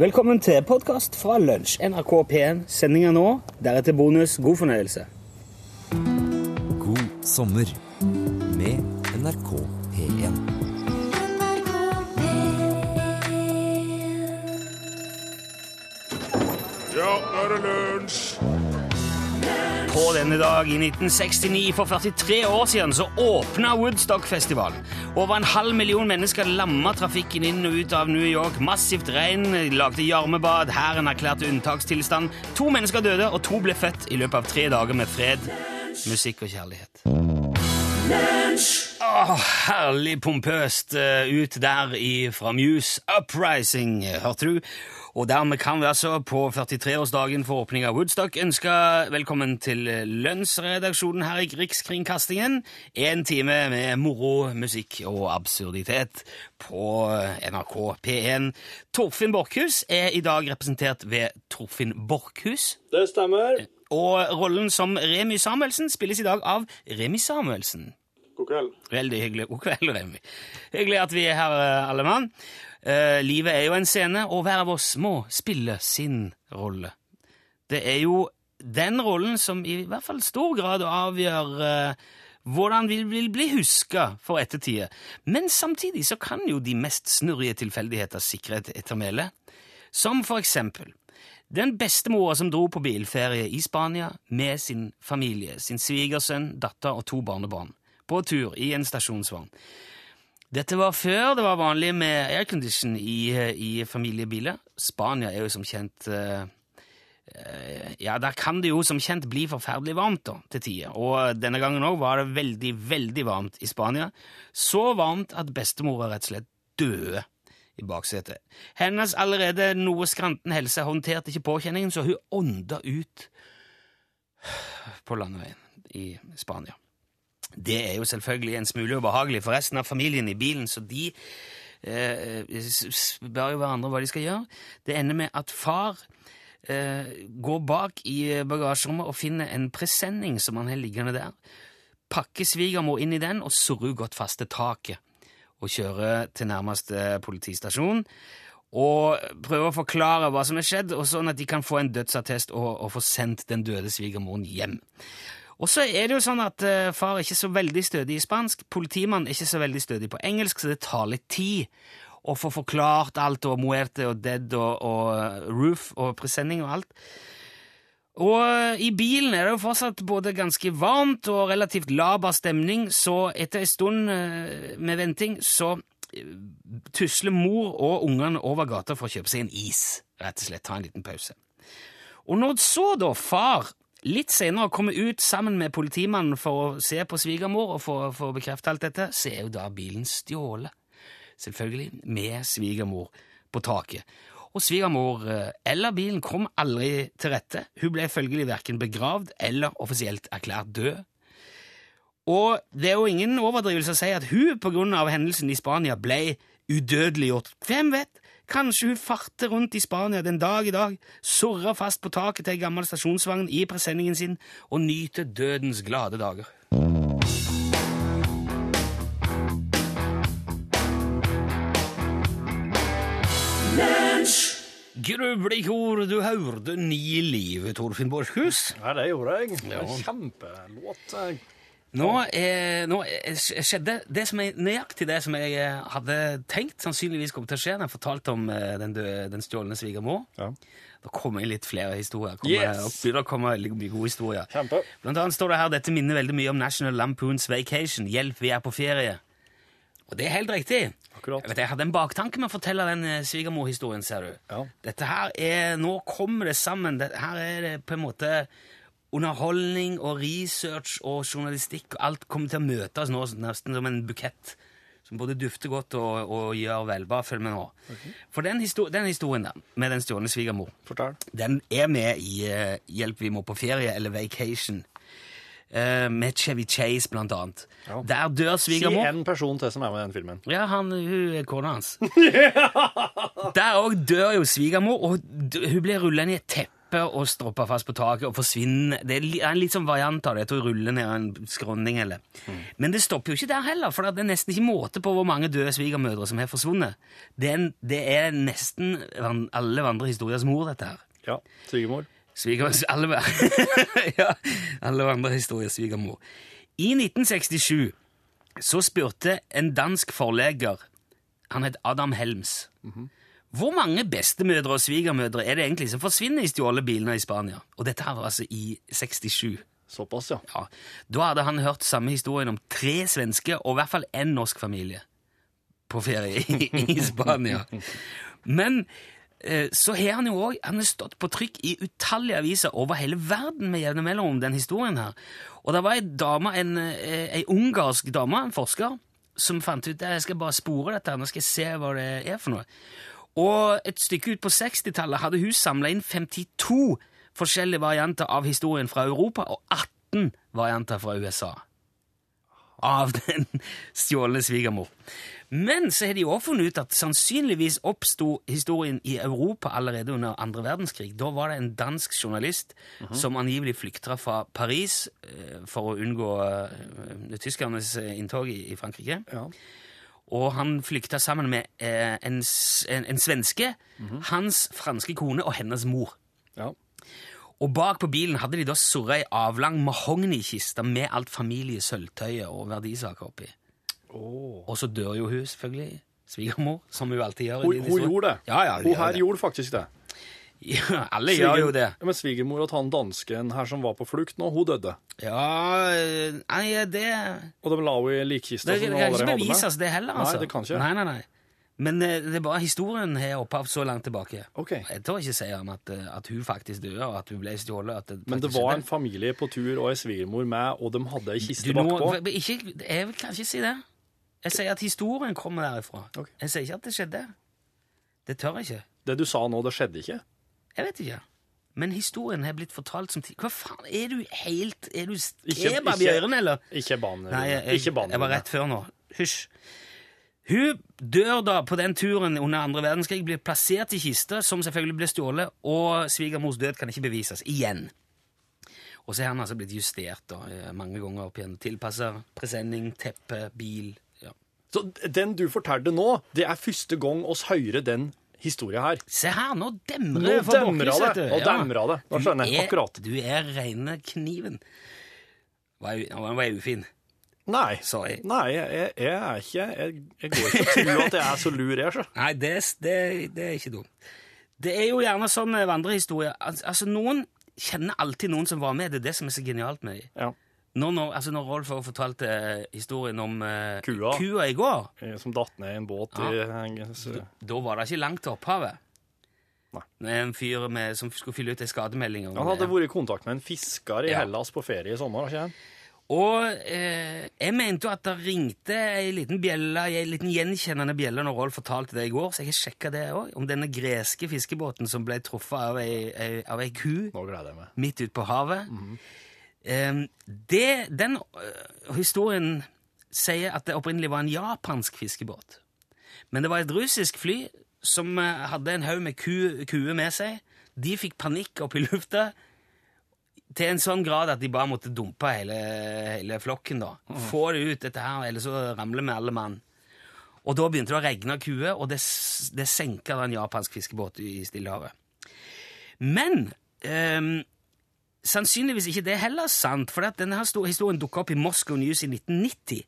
Velkommen til podkast fra Lunsj, NRK P1. Sendinga nå, deretter bonus. God fornøyelse. God sommer med NRK P1. Ja, nå er det lunsj! På denne dag i 1969, for 43 år siden, så åpna Woodstock-festivalen. Over en halv million mennesker lamma trafikken inn og ut av New York. Massivt regn lagde gjørmebad, hæren erklærte unntakstilstand. To mennesker døde, og to ble født i løpet av tre dager med fred, musikk og kjærlighet. Oh, herlig pompøst eh, ut der i, fra Muse. Uprising, hørte du? Og dermed kan vi altså på 43-årsdagen for åpning av Woodstock ønske velkommen til lønnsredaksjonen her i Rikskringkastingen. En time med moro, musikk og absurditet på NRK P1. Torfinn Borchhus er i dag representert ved Torfinn Borchhus. Det stemmer. Og rollen som Remy Samuelsen spilles i dag av Remy Samuelsen. God kveld. Veldig hyggelig. God kveld, Remi. Hyggelig at vi er her, alle mann. Eh, livet er jo en scene, og hver av oss må spille sin rolle. Det er jo den rollen som i hvert fall stor grad avgjør eh, hvordan vi vil bli huska for ettertida. Men samtidig så kan jo de mest snurrige tilfeldigheter sikre et ettermæle. Som for eksempel den bestemora som dro på bilferie i Spania med sin familie, sin svigersønn, datter og to barnebarn på tur i en stasjonsvogn. Dette var før det var vanlig med aircondition i, i familiebiler. Spania er jo som kjent uh, Ja, der kan det jo som kjent bli forferdelig varmt da, til tider. Og denne gangen òg var det veldig, veldig varmt i Spania. Så varmt at bestemora rett og slett døde i baksetet. Hennes allerede noe skranten helse håndterte ikke påkjenningen, så hun ånda ut på landeveien i Spania. Det er jo selvfølgelig en smule ubehagelig for resten av familien i bilen, så de eh, spør jo hverandre hva de skal gjøre. Det ender med at far eh, går bak i bagasjerommet og finner en presenning som han har liggende der. Pakker svigermor inn i den og surrer godt fast til taket og kjører til nærmeste politistasjon. Og prøver å forklare hva som er skjedd, og sånn at de kan få en dødsattest og, og få sendt den døde svigermoren hjem. Og så er det jo sånn at uh, far er ikke så veldig stødig i spansk, politimannen er ikke så veldig stødig på engelsk, så det tar litt tid å få forklart alt, og muerte og dead og, og roof og presenning og alt. Og uh, i bilen er det jo fortsatt både ganske varmt og relativt laber stemning, så etter en stund med venting så tusler mor og ungene over gata for å kjøpe seg en is, rett og slett ta en liten pause. Og når så da far litt senere kommer ut sammen med politimannen for å se på svigermor og for å bekrefte alt dette, så er jo da bilen stjålet. Selvfølgelig med svigermor på taket. Og svigermor eller bilen kom aldri til rette. Hun ble følgelig verken begravd eller offisielt erklært død. Og det er jo ingen overdrivelse å si at hun på grunn av hendelsen i Spania ble udødeliggjort. Hvem vet? Kanskje hun farter rundt i Spania den dag i dag, surrer fast på taket til en gammel stasjonsvogn i presenningen sin og nyter dødens glade dager. Grublikord, du hørte Ni livet, Torfinn Borchhus. Ja, det gjorde jeg. Det er en Kjempelåt. Nå, er, nå er, skjedde det som er nøyaktig det som jeg eh, hadde tenkt sannsynligvis kom til å skje jeg fortalte om eh, den, døde, den stjålne svigermor. Ja. Da kommer inn litt flere historier. Kommer, Yes! begynner å komme veldig mye gode historier. Kjempe. Blant annet står det her dette minner veldig mye om National Lampoons Vacation. Hjelp, vi er på ferie. Og det er helt riktig. Akkurat. Jeg, vet, jeg hadde en baktanke med å fortelle den eh, svigermorhistorien, ser du. Ja. Dette her er, Nå kommer det sammen. Det, her er det på en måte underholdning og research og journalistikk og alt kommer til å møtes nå nesten som en bukett som både dufter godt og, og gjør vel. Bare følg med nå. For den, histo den historien der, med den stjålne svigermor, Fortal. den er med i uh, Hjelp, vi må på ferie, eller Vacation. Uh, med Chevy Chase, blant annet. Ja. Der dør svigermor. Si en person til som er med i den filmen. Ja, han, hun er kona hans. Der òg dør jo svigermor, og hun blir rulla ned i et teppe teppe og stropper fast på taket og forsvinner. Det er en litt sånn variant av det, Jeg tror ruller ned en skråning eller. Men det stopper jo ikke der heller, for det er nesten ikke måte på hvor mange døde svigermødre som har forsvunnet. Det er, det er nesten alle vandrehistoriers mor, dette her. Ja. Svigermor. Svigermor alle, ja, alle vandrehistorier svigermor. I 1967 så spurte en dansk forleger, han het Adam Helms, hvor mange bestemødre og svigermødre er det egentlig som forsvinner i stjålne biler i Spania? Og dette her var altså i 67. Såpass, ja. Ja, da hadde han hørt samme historien om tre svenske og i hvert fall en norsk familie på ferie i, i Spania. Men eh, så har han jo òg Han har stått på trykk i utallige aviser over hele verden med jevne mellomrom, den historien her. Og det var ei dame, en, eh, ei ungarsk dame, en forsker, som fant ut at jeg skal bare spore dette, nå skal jeg se hva det er for noe. Og et stykke ut på 60-tallet hadde hun samla inn 52 forskjellige varianter av historien fra Europa og 18 varianter fra USA. Av den stjålne svigermor. Men så har de også funnet ut at sannsynligvis oppsto historien i Europa allerede under andre verdenskrig. Da var det en dansk journalist som angivelig flykta fra Paris eh, for å unngå eh, tyskernes inntog i, i Frankrike. Ja. Og han flykta sammen med eh, en, en, en svenske, hans franske kone og hennes mor. ja. Og bak på bilen hadde de da surra ei avlang mahognykiste med alt familiesølvtøyet og verdisaker oppi. Oh. Og så dør jo hun, selvfølgelig. Svigermor, som hun alltid gjør. Hun, hun gjorde det. Ja, ja, hun hun her det. gjorde faktisk det. Ja, alle gjør jo det. Men svigermor og han dansken her som var på flukt nå, hun døde. Ja, nei, det Og de la henne i likkista Det som kan de ikke bevises, det heller. altså. Nei, det kan ikke. Nei, nei, nei. Men eh, det er bare historien har opphav så langt tilbake. Ok. Jeg tør ikke si om at, eh, at hun faktisk døde, og at hun ble stjålet. at det Men det var skjedde. en familie på tur og ei svigermor med, og de hadde ei kiste bakpå. ikke, jeg kan ikke si det. Jeg sier at historien kommer derifra. Ok. Jeg sier ikke at det skjedde. Det tør jeg ikke. Det du sa nå, det skjedde ikke? Jeg vet ikke. Men historien har blitt fortalt som tid. Hva faen, er du helt Er du kebab i ørene, eller? Ikke bann. Nei, jeg, ikke bann. jeg var rett før nå. Hysj. Hun dør da på den turen under andre verdenskrig, blir plassert i kiste, som selvfølgelig ble stjålet, og svigermors død kan ikke bevises. Igjen. Og så er han altså blitt justert da, eh, mange ganger opp igjen. Tilpassa presenning, teppe, bil. Ja. Så den du fortalte nå, det er første gang oss hører den historia her. Se her, nå demrer det for det. Nå demra det. Nå skjønner jeg akkurat. Du er reine kniven. Var jeg- var jeg ufin. Nei. Sorry. Nei, jeg, jeg, er ikke jeg, jeg går ikke til at jeg er så lur, jeg, så. Nei, det, det, det er ikke dumt. Det er jo gjerne sånn vandrehistorie. vandrehistorier. Al altså, noen kjenner alltid noen som var med. Det er det som er så genialt med dem. Ja. Når, når, altså, når Rolf fortalte eh, historien om eh, Kua. i går, Som datt ned i en båt i så- da var det ikke langt til opphavet. Nei. En fyr med, som skulle fylle ut en skademelding. Han hadde vært i kontakt med en fisker i Ja. Hellas på ferie i sommer. ikke han? Og eh, jeg mente jo at det ringte ei liten bjelle, ei liten gjenkjennende bjelle når Rolf fortalte det i går, så jeg har sjekka det òg, om denne greske fiskebåten som ble truffet av ei, ei, av ei ku midt ute på havet. Eh, det, den øh, historien sier at det opprinnelig var en japansk fiskebåt. Men det var et russisk fly som eh, hadde en haug med ku, kuer med seg. De fikk panikk opp i lufta til en sånn grad at de bare måtte dumpe hele, hele flokken. da. Få det ut, dette her, ellers så ramler vi alle mann. Og da begynte det å regne kuer, og det, det senka en japansk fiskebåt i Stillehavet. Men ehm, sannsynligvis ikke det heller sant, for denne historien dukka opp i Moscow News i 1990.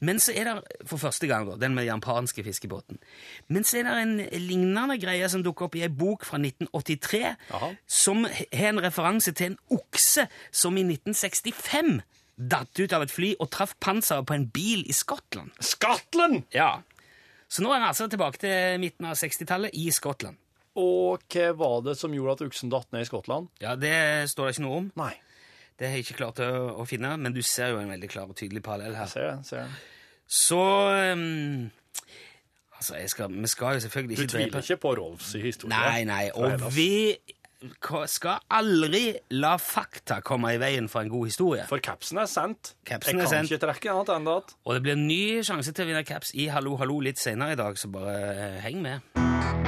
Men så er det for første gang, den med den japanske fiskebåten. Men så er det en lignende greie som dukker opp i ei bok fra 1983, Aha. som har en referanse til en okse som i 1965 datt ut av et fly og traff panseret på en bil i Skottland. Skottland?! Ja. Så nå er vi altså tilbake til midten av 60-tallet i Skottland. Og hva var det som gjorde at oksen datt ned i Skottland? Ja, Det står det ikke noe om. Nei, Det har jeg ikke klart å, å finne, men du ser jo en veldig klar og tydelig parallell her. ser jeg. ser jeg. Så um, Altså, jeg skal, vi skal jo selvfølgelig Du ikke tviler drepe ikke på Rolfs historie? Nei, nei, og vi skal aldri la fakta komme i veien for en god historie. For capsen er sendt. Capsen jeg er kan sendt. ikke trekke annet enn det. Og det blir en ny sjanse til å vinne caps i Hallo Hallo litt senere i dag, så bare eh, heng med.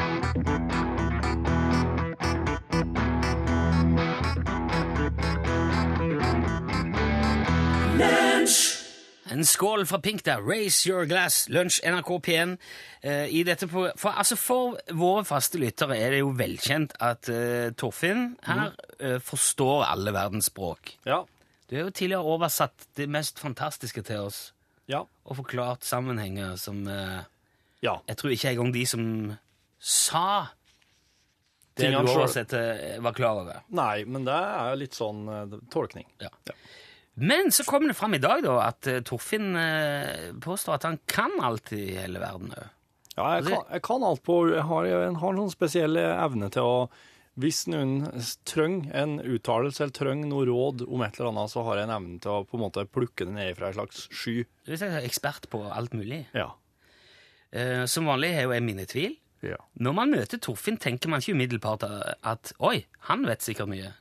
En skål fra Pink der. Raise your glass. Lunsj NRK P1. Eh, i dette på, for, altså for våre faste lyttere er det jo velkjent at eh, Torfinn her eh, forstår alle verdens språk. Ja. Du har jo tidligere oversatt det mest fantastiske til oss Ja. og forklart sammenhenger som eh, ja. Jeg tror ikke engang de som sa det du oversatte, var klar over. Nei, men det er litt sånn eh, tolkning. Ja. Men så kom det fram i dag da, at eh, Torfinn eh, påstår at han kan alt i hele verden. òg. Ja, jeg kan, jeg kan alt på Jeg har, jeg har en sånn spesiell evne til å Hvis noen trenger en uttalelse eller trenger noe råd om et eller annet, så har jeg en evne til å på en måte plukke det ned fra en slags sky. Du er ekspert på alt mulig. Ja. Uh, som vanlig har jo jeg mine tvil. ja. Når man møter Torfinn, tenker man ikke umiddelbart at oi, han vet sikkert mye.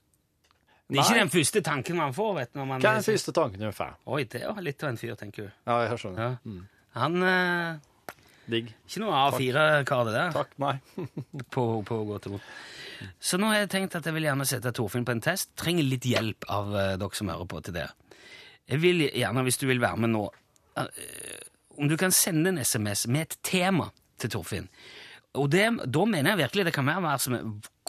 Det er ikke den første tanken man får. vet når man Hva er den første tanken du får? Oi, det var litt av en fyr, tenker du. Ja, jeg skjønner. Ja. Han eh, Digg. Ikke noe A4-kar, det der. Takk, nei. på, på godt og vondt. Så nå har jeg tenkt at jeg vil gjerne sette Torfinn på en test. Trenger litt hjelp av eh, dere som hører på til det. Jeg vil gjerne, hvis du vil være med nå, eh, om du kan sende en SMS med et tema til Torfinn. Og det, da mener jeg virkelig det kan være hva som,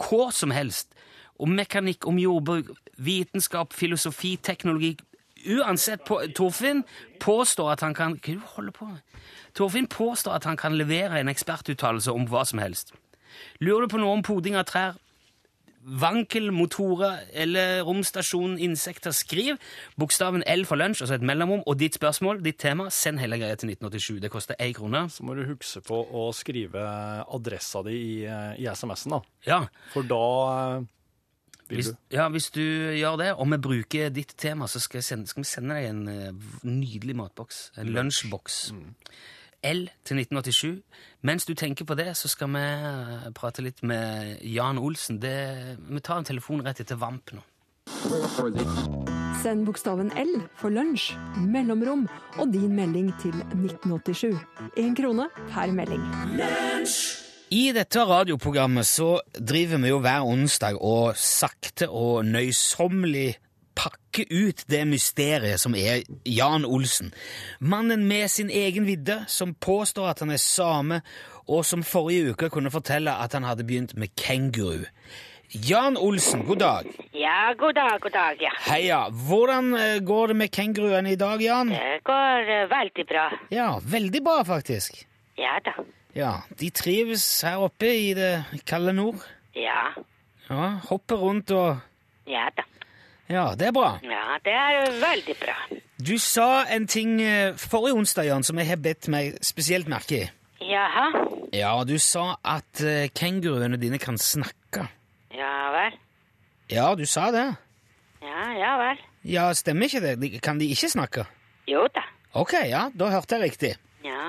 hva som helst. Om mekanikk, om jordbruk, vitenskap, filosofi, teknologi. Uansett, på, Torfinn påstår at han kan Hva du holder på med? Torfinn påstår at han kan levere en ekspertuttalelse om hva som helst. Lurer du på noe om poding av trær, vankel, motorer eller romstasjon, insekter, skriv bokstaven L for lunsj, altså et mellomrom, og ditt spørsmål, ditt tema, send hele greia til 1987. Det koster én krone. Så må du huske på å skrive adressa di i, eh, i SMS-en, da. Ja, For da eh, hvis, du ja, hvis du gjør det, og vi bruker ditt tema, så skal, jeg sende, skal vi sende deg en eh, nydelig matboks. En lunsjboks. L til 1987. Mens du tenker på det, så skal vi eh, prate litt med Jan Olsen. Det, vi tar en telefon rett etter Vamp nå. Send bokstaven L for lunsj, mellomrom og din melding til 1987. Én krone per melding. I dette radioprogrammet så driver vi jo hver onsdag og sakte og nøysommelig pakker ut det mysteriet som er Jan Olsen. Mannen med sin egen vidde, som påstår at han er same, og som forrige uke kunne fortelle at han hadde begynt med kenguru. Jan Olsen, god dag. Ja, god dag, god dag, ja. Heia. Hvordan eh, går det med kenguruene i dag, Jan? Det går eh, veldig bra. Ja, veldig bra, faktisk. Ja da. Ja, De trives her oppe i det kalde nord. Ja, Ja, Hopper rundt og ja da. Ja, det er bra. Ja, det er veldig bra. Du sa en ting eh, forrige onsdag, Jan, som jeg har bedt meg spesielt merke i. Jaha. Ja, du sa at eh, kenguruene dine kan snakke. Ja vel. Ja, du sa det. Ja, ja vel. Ja, stemmer ikke det? Kan de ikke snakke? Jo da. Ok, ja, da hørte jeg riktig.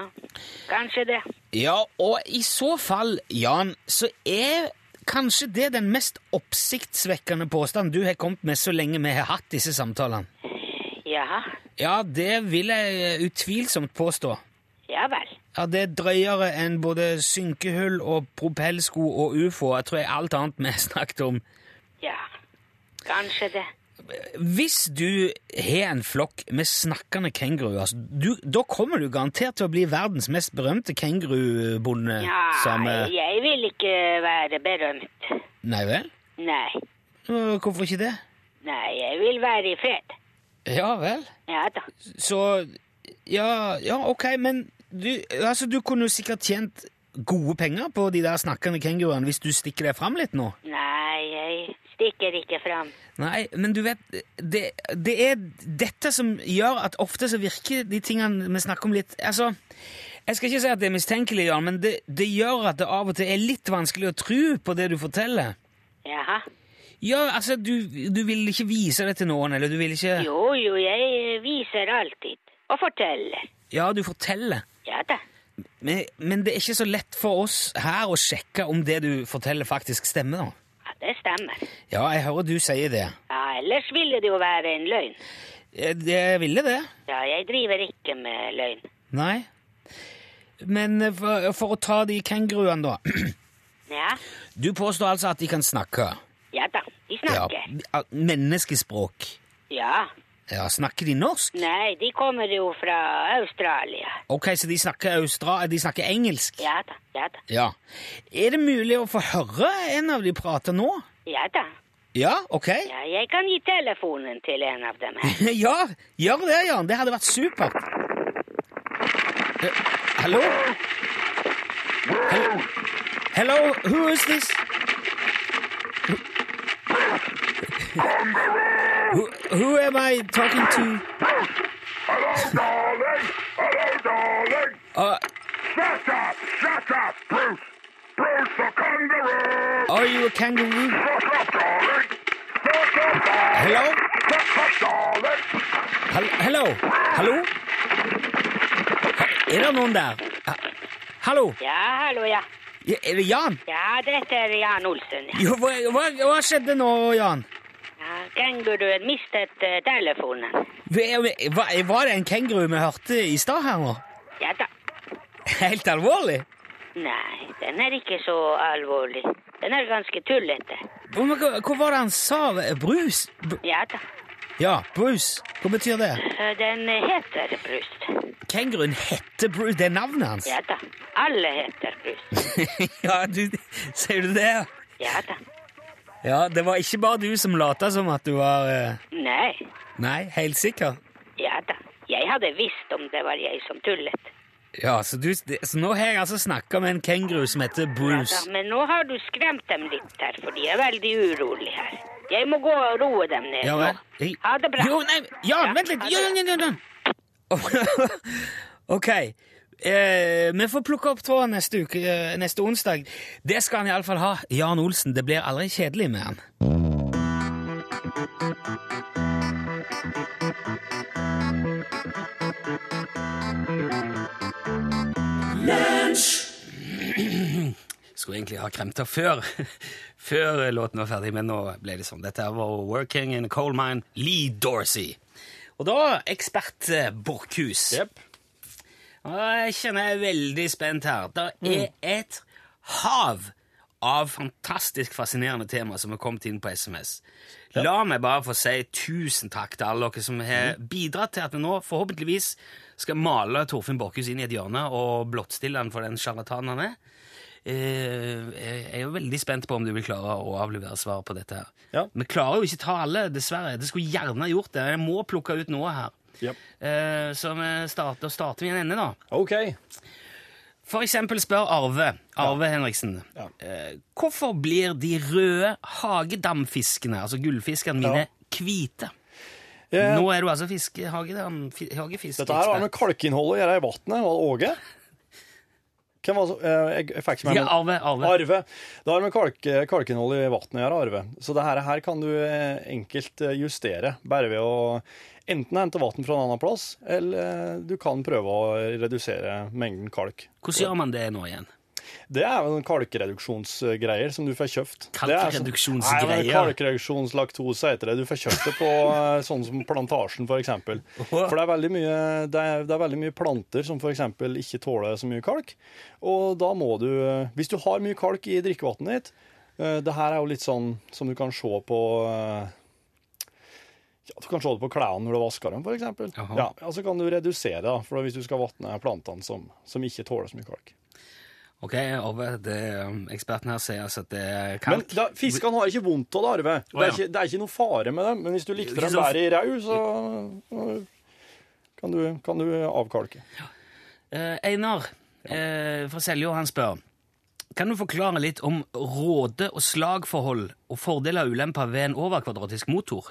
Ja, kanskje det. Ja, og i så fall, Jan, så er kanskje det den mest oppsiktsvekkende påstanden du har kommet med så lenge vi har hatt disse samtalene. Jaha. Ja, det vil jeg eh, utvilsomt påstå. Ja vel. Ja, Det er drøyere enn både synkehull og propellsko og ufo. Jeg tror jeg alt annet vi har snakket om. Ja, kanskje det. Hvis du har en flokk med snakkende kenguruer, altså, da kommer du garantert til å bli verdens mest berømte kengurubonde. Ja, som, eh, jeg vil ikke være berømt. Nei vel? Nei. Hvorfor ikke det? Nei, jeg vil være i fred. Ja vel. Ja da. Så Ja, ja ok, men du, altså, du kunne jo sikkert tjent gode penger på de der snakkende kenguruene hvis du stikker deg fram litt nå. Nei, jeg stikker ikke fram. Nei, men du vet, det, det er dette som gjør at ofte så virker de tingene vi snakker om litt Altså, jeg skal ikke si at det er mistenkelig, Jan, men det, det gjør at det av og til er litt vanskelig å tro på det du forteller. Jaha. Ja, altså, du, du vil ikke vise det til noen, eller du vil ikke Jo, jo, jeg viser alltid. Og forteller. Ja, du forteller. Ja da. Men, men det er ikke så lett for oss her å sjekke om det du forteller, faktisk stemmer. da. Ja, det stemmer. Ja, jeg hører du sier det. Ja, ellers ville det jo være en løgn. Det ville det. Ja, jeg driver ikke med løgn. Nei. Men eh, for, for å ta de kenguruene, da. Ja, Du påstår altså at de kan snakke. ja da, de Ja, snakker. Menneskespråk. Ja, Ja, Snakker de norsk? Nei, de kommer jo fra Australia. Ok, Så de snakker, austra de snakker engelsk? Ja da, ja da, Ja. Er det mulig å få høre en av de prate nå? ja da. Ja, ok. Ja, jeg kan gi telefonen til en av dem her. Ja, gjør det, Jan. Det hadde vært supert. Hallo? Hallo? Hello? Hello? Who is this? Who, who am I talking to? Hello, darling! Hello, darling! Uh, Shut up! Shut up, Bruce! Bruce the kangaroo! are you a kangaroo? Shut up, darling! Shut up, darling! Hello? Shut up, darling! Hall- Hello? Hallo? Er det noen der? Ha- Hallo? Ja, hallo, ja. Ja, Er det Jan? Ja, dette er Jan Olsen. Jo, hva, hva, hva skjedde nå, Jan? Kenguruen mistet eh, telefonen. Var det en kenguru vi hørte i stad her nå? Ja da. Helt alvorlig? Nei, den er ikke så alvorlig. Den er ganske tullete. Hva, hva var det han sa? Brus? B Ja da. ja, Bruce. Hva betyr det? Eh, Den heter Bruce. Kenguruen heter Bruce. Det er navnet hans? Ja da. Alle heter Bruce. ja, du, sier du det? Ja da. Ja, det var ikke bare du som lata som at du var eh, Nei. Nei, helt sikker? Ja da. Jeg hadde visst om det var jeg som tullet. Ja, så, du, så nå har jeg altså snakka med en kenguru som heter Bruce. Ja da, men nå har du skremt dem litt her, for de er veldig urolige her. Jeg må gå og roe dem ned Ja vel? Jeg... Ha det bra. Jo, nei, ja, Ja, vent litt! Ja, ja, ja, ja. Ok. Eh, vi får plukke opp tråden neste, uke, eh, neste onsdag. Det skal han iallfall ha. Jan Olsen. Det blir aldri kjedelig med han. Skulle egentlig ha kremta før, før låten var ferdig, men nå ble det sånn. Dette var 'Working in a Coal Mine', Lee Dorsey. Og da ekspert eh, Borchhus. Jepp. Jeg kjenner jeg er veldig spent her. Det er et hav av fantastisk fascinerende tema som har kommet inn på SMS. La meg bare få si tusen takk til alle dere som har bidratt til at vi nå forhåpentligvis skal male Torfinn Borchhus inn i et hjørne og blottstille han for den sjarlatanen han er. Eh, Jeg er jo veldig spent på om du vil klare å avlevere svar på dette. her. Ja. Vi klarer jo ikke ta alle, dessverre. Det skulle gjerne gjort det. Jeg må plukke ut noe her. Jepp. Eh, Så vi starter, starter vi en ende, da. OK. For eksempel spør Arve, Arve Henriksen, Ja. eh, hvorfor blir de røde hagedamfiskene, altså gullfiskene mine, hvite? Eh, Nå er du altså hagedam, hagefisk. Dette her har med kalkinnholdet å gjøre i vannet. Åge? Hvem var det eh, Jeg, jeg fikk med Ja, Arve, Arve. Arve. Det har med kalk, kalkinnholdet i vannet å gjøre, Arve. Så det her, her kan du enkelt justere bare ved å enten hente vann fra en annen plass, eller eh, du kan prøve å redusere mengden kalk. Hvordan gjør man det nå igjen? Det er jo kalkreduksjonsgreier som du får kjøpt. Sånn- Kalkreduksjonsgreier? Men Kalkreduksjonslaktose heter det. Du får kjøpt det på eh, sånn som Plantasjen, for eksempel. For det er veldig mye, det er, det er veldig mye planter som eksempel ikke tåler så mye kalk. Og da må du eh, Hvis du har mye kalk i drikkevannet ditt Det her er jo litt sånn som du kan se på ja, Du kan se det på klærne når du vasker dem, f.eks. Ja, og så kan du redusere, da, for hvis du skal vatne plantene som, som ikke tåler så mye kalk. Ok, Arve, det, um, eksperten her sier altså at det er Men kalk. da, fiskene har ikke vondt av det, Arve. Det er, ja. ikke, det er ikke noe fare med dem. Men hvis du likte dem så- bare i rau, så kan du, kan du avkalke. Eh, Einar eh, fra Seljord han spør Kan du forklare litt om råde- og slagforhold og fordeler og ulemper ved en overkvadratisk motor?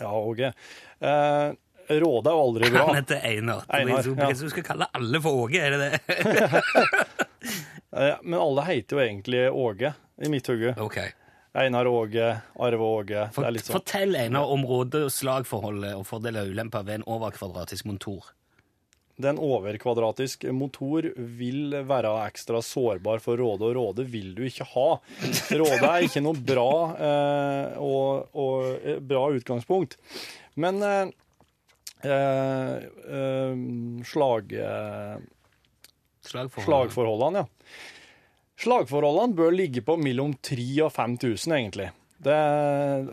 Ja, Åge. Eh, rådet er jo aldri bra. Han heter Einar. Einar, Du, ja. du skal kalle alle for Åge, er det det? Eh, men alle heter jo egentlig Åge, i mitt hode. Okay. Einar Åge, Arve Åge. Det For, sånn. Fortell Einar om råde- og slagforholdet og fordeler og ulemper ved en overkvadratisk motor. Den overkvadratisk motor vil være ekstra sårbar for råde, og råde vil du ikke ha. Råde er ikke noe bra, eh, og, og, eh, bra utgangspunkt. Men eh, eh, eh, slag, eh, Slagforhold. slagforholdene, ja. Slagforholdene bør ligge på mellom 3000 og 5000, egentlig. Det,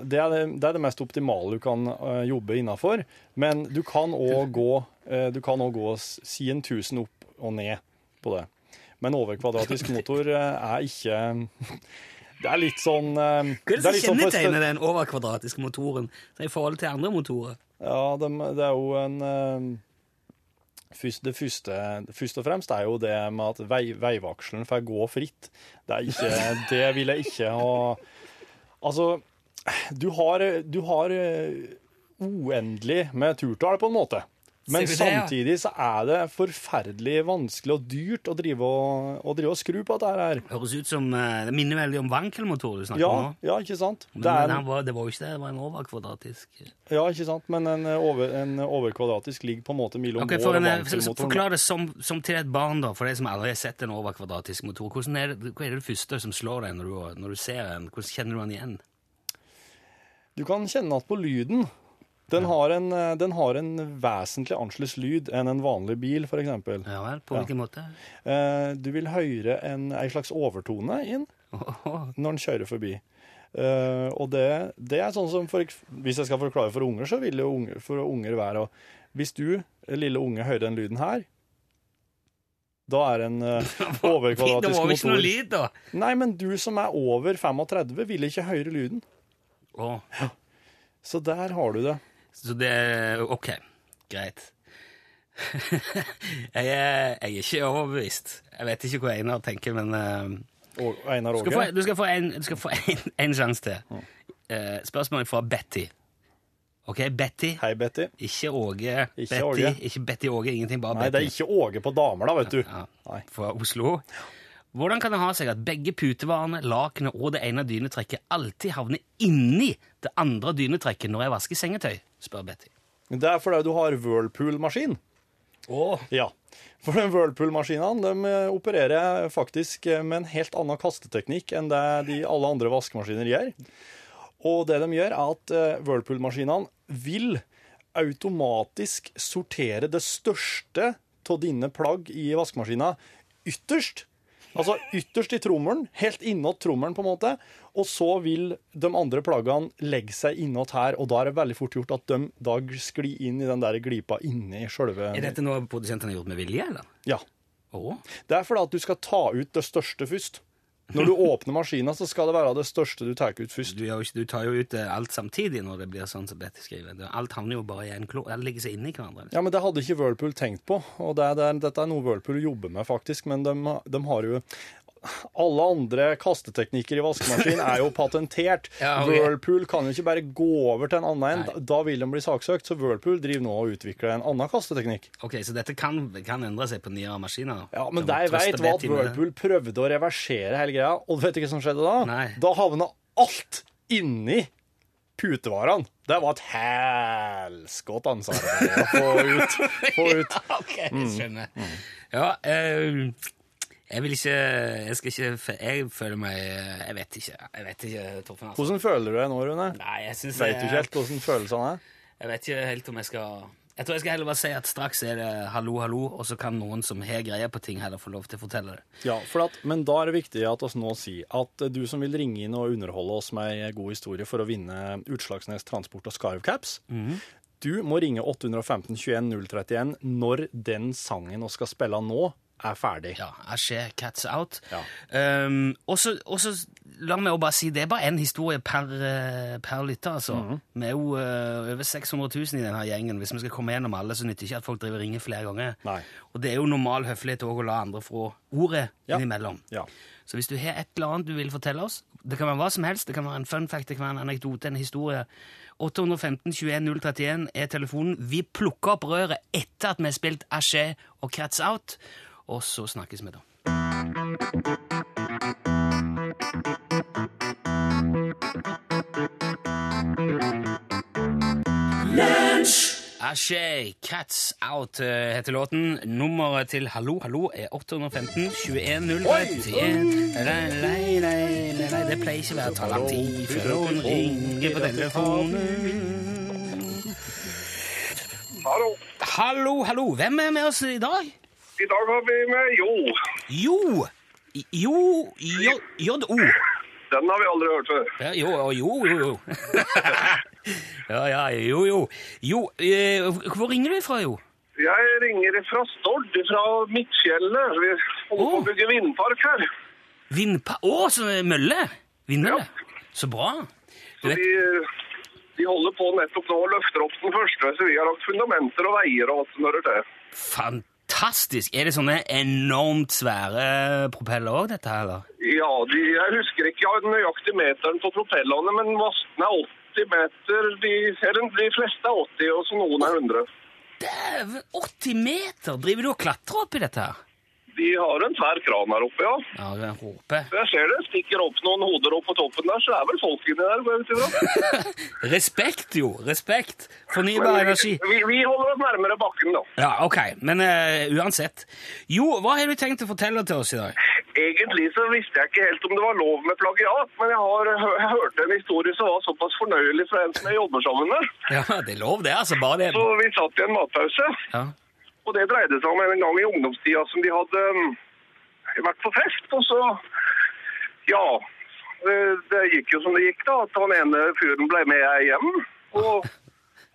det, er det, det er det mest optimale du kan uh, jobbe innafor. Men du kan òg gå, uh, gå si en tusen opp og ned på det. Men overkvadratisk motor uh, er ikke Det er litt sånn Hva er det som sånn kjennetegner den overkvadratiske motoren i forhold til andre motorer? Ja, det er jo en først, det første, Først og fremst er jo det med at vei, veivakselen får gå fritt. Det ikke Det vil jeg ikke ha Altså, du har, du har eh, uendelig med turtall, på en måte. Men det, ja? samtidig så er det forferdelig vanskelig og dyrt å drive og, å drive og skru på dette her. Høres ut som eh, Det minner veldig om Wankel-motor du snakker Ja, om nå. ja, ikke sant? Men, Det er, men var, det var jo ikke det, det var en overkvadratisk ja, ikke sant? Men en, eh, over, en overkvadratisk ligger på en måte mellom Ok, vår for og eh, vankelmotoren. Forklar det som, som til et barn, da, for de som aldri har sett en overkvadratisk motor. Hvordan er det, hva er det første som slår deg når du, når du ser en? Hvordan kjenner du den igjen? Du kan kjenne at på lyden den har, en, eh, den har en vesentlig annerledes lyd enn en vanlig bil, f.eks. Ja vel, på Ja. hvilken måte? Eh, du vil høre en, en slags overtone inn når den kjører forbi. Eh, og det, det er sånn som for, Hvis jeg skal forklare for unger, så vil jo unger, for unger være og Hvis du, lille unge, hører den lyden her, da er en uh, Det overkvadratisk var jo ikke noe lyd, da! Nei, men du som er over 35, vil ikke høre lyden. Å, Så der har du det. Så det Ok, greit. jeg, er, jeg er ikke overbevist. Jeg vet ikke hva Einar tenker, men uh, Og Einar du skal få, Åge. du skal få en, du skal få en, en sjanse til. Uh, spørsmål fra Betty. Ok, Betty. Hei, Betty. Ikke Åge. Ikke Betty. Åge. Ikke Betty Åge, ingenting, bare Nei, det er ikke Åge på damer, da, vet du. Ja, ja. fra Oslo. Hvordan kan det ha seg at begge putevarene, lakenet og det ene dynetrekket alltid havner inni det andre dynetrekket når jeg vasker sengetøy? spør Betty. Det er fordi du har Whirlpool-maskin. Ja. For den Whirlpool-maskinene eh, opererer faktisk eh, med en helt annen kasteteknikk enn det de alle andre vaskemaskiner gjør. Og det de gjør, er at eh, Whirlpool-maskinene vil automatisk sortere det største av dine plagg i vaskemaskina ytterst. Altså ytterst i trommelen, helt innåt trommelen, på en måte. Og så vil de andre plaggene legge seg innåt her, og da er det veldig fort gjort at de da sklir inn i den der glipa inni sjølve Er dette noe produsentene har gjort med vilje, eller? Ja. Oh. Det er fordi at du skal ta ut det største først. Når du åpner maskina, så skal det være det største du tar ut først. du, ikke, du tar jo ut eh, alt samtidig når det blir sånn som Betty skriver. Alt havner jo bare i en klo. Alt ligger seg inni hverandre. Ja, men det hadde ikke Whirlpool tenkt på, og det er, det er, dette er noe Whirlpool jobber med, faktisk. Men de, de har jo Alle andre kasteteknikker i vaskemaskin er jo patentert. Ja, okay. Whirlpool kan jo ikke bare gå over til en annen en. Da- vil de bli saksøkt, så Whirlpool driver nå og utvikler en annen kasteteknikk. Ok, Så dette kan, kan endre seg på nyere maskiner? Ja, men de veit var at. Whirlpool prøvde å reversere hele greia, og vet du hva som skjedde da? Nei. Da havna alt inni putevarene. Det var et helskott ansvar å få ut. Få ut. ok, jeg skjønner. Ja, eh, jeg vil ikke Jeg skal ikke Jeg føler meg Jeg vet ikke. Jeg vet ikke, Torfinn. Altså. Hvordan føler du deg nå, Rune? Nei, jeg synes Vet du ikke helt hvordan følelsene er? jeg vet ikke helt om jeg skal Jeg tror jeg skal heller bare si at straks er det hallo, hallo, og så kan noen som har greie på ting, heller få lov til å fortelle det. Ja, at, men da er det viktig at oss nå sier at du som vil ringe inn og underholde oss med en god historie for å vinne Utslagsnes Transport og Skarv Caps, du må ringe 815 21 031 når den sangen vi skal spille nå, er ferdig. Ja, Ashe, Cats Out. Ja. Um, og så la meg bare si, det er bare én historie per, eh, per lytter, altså. Mhm. Vi er jo uh, over 600 000 i denne gjengen. Hvis vi skal komme gjennom alle, så nytter ikke at folk driver ringer flere ganger. Nei. Og det er jo normal høflighet også å la andre få ordet Ja. innimellom. Ja. Så hvis du har et eller annet du vil fortelle oss, det kan være hva som helst, det kan være en fun fact, det kan være en anekdote, en historie 815 21 031 er telefonen. Vi plukker opp røret etter at vi har spilt Asche og Cats Out, og så snakkes vi, da. Ashe, Cats Out eh, heter låten. Nummeret til Hallo, hallo er 815 21 031. Nei, nei, nei, nei, nei, det pleier ikke å være lang tid før noen ringer på telefonen. Hallo. Hallo, hallo, hvem er med oss i dag? I dag har vi med Jo. Jo! Jo, J- J-O. Den har vi aldri hørt før. Ja, jo, jo, jo, jo. ja, ja, jo, jo. Jo, eh, hvor ringer du fra, jo? Jeg ringer fra Stord, fra Midtfjellet. Vi holder på Å. bygge vindpark her. Vindpa... Å, så mølle! Vindmølle. Så bra. Du vet, de, de holder på nettopp nå og løfter opp den første, så vi har lagt fundamenter og veier og alt som hører til. Fantastisk. Er det sånne enormt svære propeller òg, dette her, eller? Ja, de, jeg husker ikke nøyaktig meteren på propellene, men masten er 80 meter. De, eller, de fleste er 80, og så noen er 100. Dæven, 80 meter! Driver du og klatrer oppi dette her? De har en svær kran her oppe, ja. Ja, jeg håper. Jeg ser det stikker opp noen hoder opp på toppen der, så det er vel folk inni der. Vet ifra. Respekt, jo. Respekt. Fornybar energi. Vi, vi holder oss nærmere bakken, da. Ja, ok. Men uh, uansett. Jo, hva har du tenkt å fortelle til oss i dag? Egentlig så visste jeg ikke helt om det var lov med plagiat, men jeg har jeg hørte en historie som var såpass fornøyelig fra en som jeg jobber sammen med. Ja, det er lov, det. altså. Bare det. Så vi satt i en matpause, Ja. Og det dreide seg om en gang i ungdomstida som de hadde um, vært på fest, og så Ja. Det, det gikk jo som det gikk, da. At han ene fyren ble med hjem. Og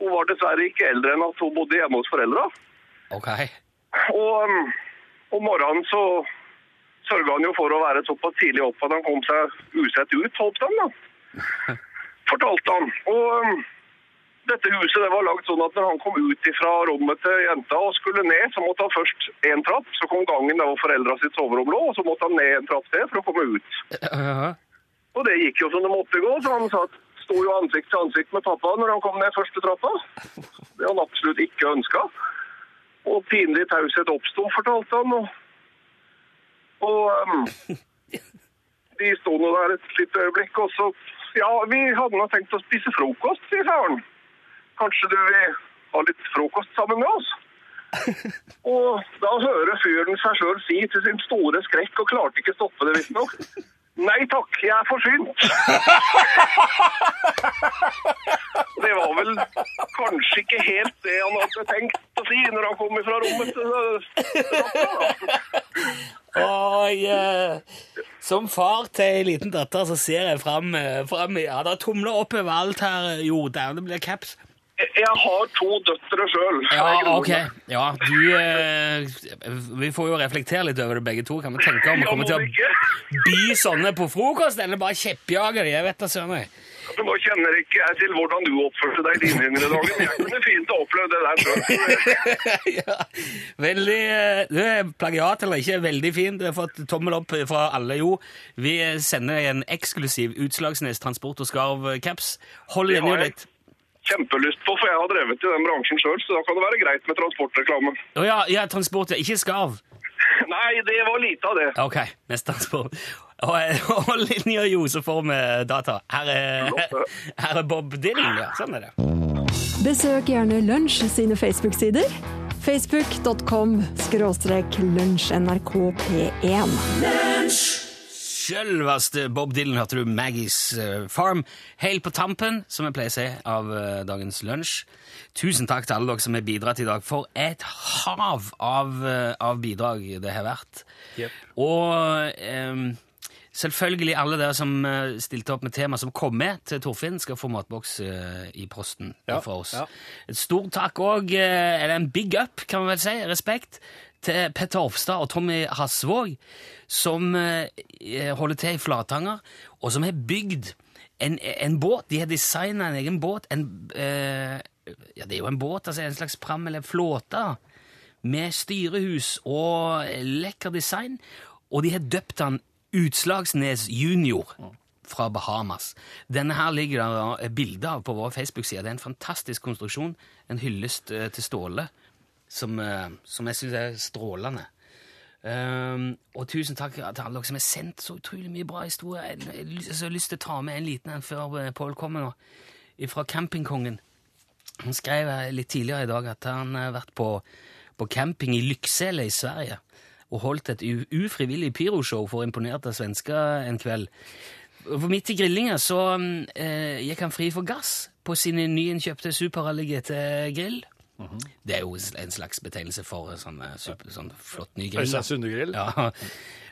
hun var dessverre ikke eldre enn at hun bodde hjemme hos foreldra. Ok. Og um, om morgenen så sørga han jo for å være såpass tidlig opp at han kom seg usett ut, håpet han da. Fortalte han. Og um, dette huset det var lagd sånn at når han kom ut fra rommet til jenta og skulle ned, så måtte han først en trapp, så kom gangen der hvor foreldra sitt soverom lå, og så måtte han ned en trapp til for å komme ut. Ja. Og det gikk jo som det måtte gå, så han satt, sto jo ansikt til ansikt med pappa når han kom ned første trappa. Det han absolutt ikke ønska. Og pinlig taushet oppsto, fortalte han. Og, og um, de sto nå der et lite øyeblikk, og så Ja, vi hadde nå tenkt å spise frokost, sier faren. Kanskje du vil ha litt frokost sammen med oss? Og da hører fyren seg sjøl si til sin store skrekk, og klarte ikke stoppe det visstnok. Nei takk, jeg er forsynt. Det var vel kanskje ikke helt det han hadde tenkt å si når han kom fra rommet. Oi, eh, som far til ei liten datter så ser jeg fram, eh, fram Ja, det tumler opp overalt her, eh, jo, der det blir caps. Jeg har to døtre sjøl. Ja, ok. Ja, du eh, Vi får jo reflektere litt over det begge to. Kan vi tenke om vi kommer til å by sånne på frokost, eller bare kjeppjage de? Jeg vet da søren. Nå kjenner ikke jeg til hvordan du oppførte deg i dine yngre dager, men jeg kunne fint ha opplevd det der sjøl. ja, veldig eh, Du er plagiat eller ikke, veldig fin. Du har fått tommel opp fra alle, jo. Vi sender deg en eksklusiv Utslagsnes Transport og Skarv-caps. Hold linja litt. Kjempelyst på, for jeg har drevet i den bransjen sjøl, så da kan det være greit med transportreklame. Å ja, ja, transport. Ikke skarv. Nei, det var lite av det. Ok, neste transport. Og, eh, Hold linja, jo, så får vi data. Her er, her er Bob Dylan, ja. Sånn er det. Besøk gjerne Lunsj sine Facebook-sider. Facebook.com skråstrek lunsjnrkp1. Sjølveste Bob Dylan hørte du Maggies eh, Farm. Helt på tampen, som jeg pleier å si, av eh, dagens lunsj. Tusen takk til alle dere som har bidratt i dag. For et hav av, eh, av bidrag det har vært. Og um, selvfølgelig alle dere som stilte opp med tema som kom med til Torfinn, skal få matboks i posten Ja, fra oss. ja. Et stort takk òg, eller en big up, kan man vel si, respekt, til Petter Hofstad og Tommy Hasvåg, som eh, holder til i Flatanger, og som har bygd en, en båt. De har designa en egen båt. En, eh, ja, det er jo en båt, altså en slags pram eller flåte, med styrehus og lekker design. Og de har døpt han Utslagsnes Junior fra Bahamas. Denne her ligger det et bilde av på vår Facebook-side. Det er en fantastisk konstruksjon. En hyllest eh, til Ståle, som, eh, som jeg syns er strålende. Um, og tusen takk til alle dere som har sendt så utrolig mye bra historier. Jeg, jeg, jeg, jeg har lyst til å ta med en liten en før eh, Pål kommer nå, fra Campingkongen. Han skrev litt tidligere i dag at han har vært på, på camping i Lycksele i Sverige og holdt et ufrivillig pyroshow for imponerte svensker en kveld. For midt i grillinga så mm, eh, gikk han fri for gass på sin nyinnkjøpte Super Det er jo en slags betegnelse for sånn, eh, super, sånn flott ny grill. Øystein Sunde Sundegrill. Ja.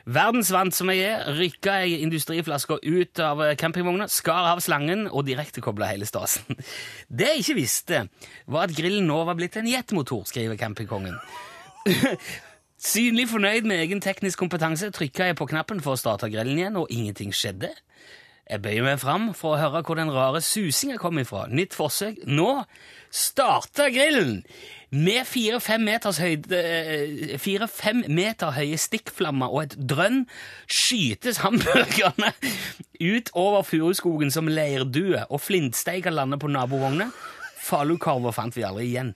Verdensvant som jeg er, rykka jeg industriflaska ut av campingvogna, skar av slangen og direktekobla hele stasen. Det jeg ikke visste, var at grillen nå var blitt en jetmotor, skriver campingkongen. Synlig fornøyd med egen teknisk kompetanse trykka jeg på knappen for å starte grillen igjen, og ingenting skjedde. Jeg bøyer meg fram for å høre hvor den rare susinga kom ifra. Nytt forsøk. Nå starter grillen! Med fire-fem høyde eh, meter høye stikkflammer og et drønn skytes hamburgerne ut over furuskogen som leirdue, og flintsteiger lander på nabovogna. Falukorver fant vi aldri igjen.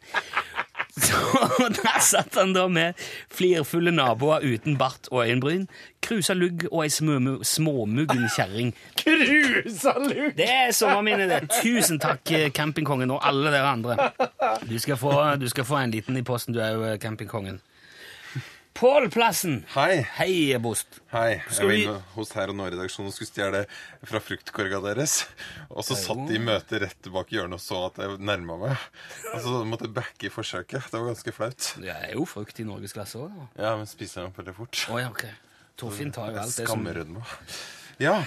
Så der satt han da med flirfulle naboer uten bart og øyenbryn, krusa lugg og ei småmu- småmuggen kjerring. Cruisalug! Det er sommerminnet, det. Tusen takk, eh, campingkongen og alle dere andre. Du skal, få, du skal få en liten i posten, du er jo eh, campingkongen. Pål Plassen! Hei. Hei, Bost. Hei. Jeg var inne hos Her og Nå-redaksjonen og skulle stjele fra fruktkorga deres. Og så satt de i møte rett bak hjørnet og så at jeg nærma meg. Og så måtte jeg backe i forsøket. Det var ganske flaut. Det er jo frukt i norgesklasse òg. Å Ja, men spiser den veldig fort. ja, ok. Torfinn tar jo alt det som Skammerødma. Ja.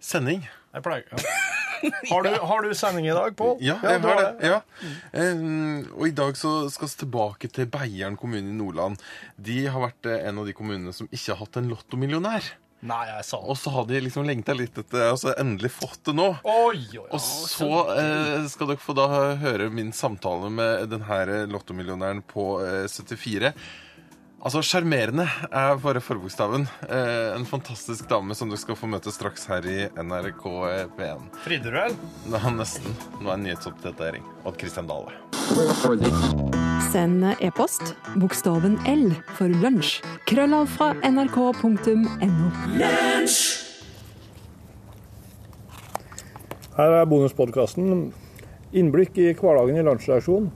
Sending. Jeg pleier, ja. har, du, har du sending i dag, Pål? Ja, jeg har det. Ja. Og i dag så skal vi tilbake til Beiarn kommune i Nordland. De har vært eh, en av de kommunene som ikke har hatt en lottomillionær. Nei, jeg sa det. Og så har de liksom lengta litt etter og så endelig fått det nå. Oi, oi, Og så eh, skal dere få da høre min samtale med denne lottomillionæren på eh, 74. Altså, Sjarmerende er bare forbokstaven. Eh, en fantastisk dame som du skal få møte straks her i NRK P1. Fridde du vel? Nå er nesten. Nå er nyhetsoppdatering. Odd Kristian Dale. Send e-post bokstaven L for lunsj. Krøllav fra nrk.no. Her er bonuspodkasten. Innblikk i hverdagen i lunsjredaksjonen.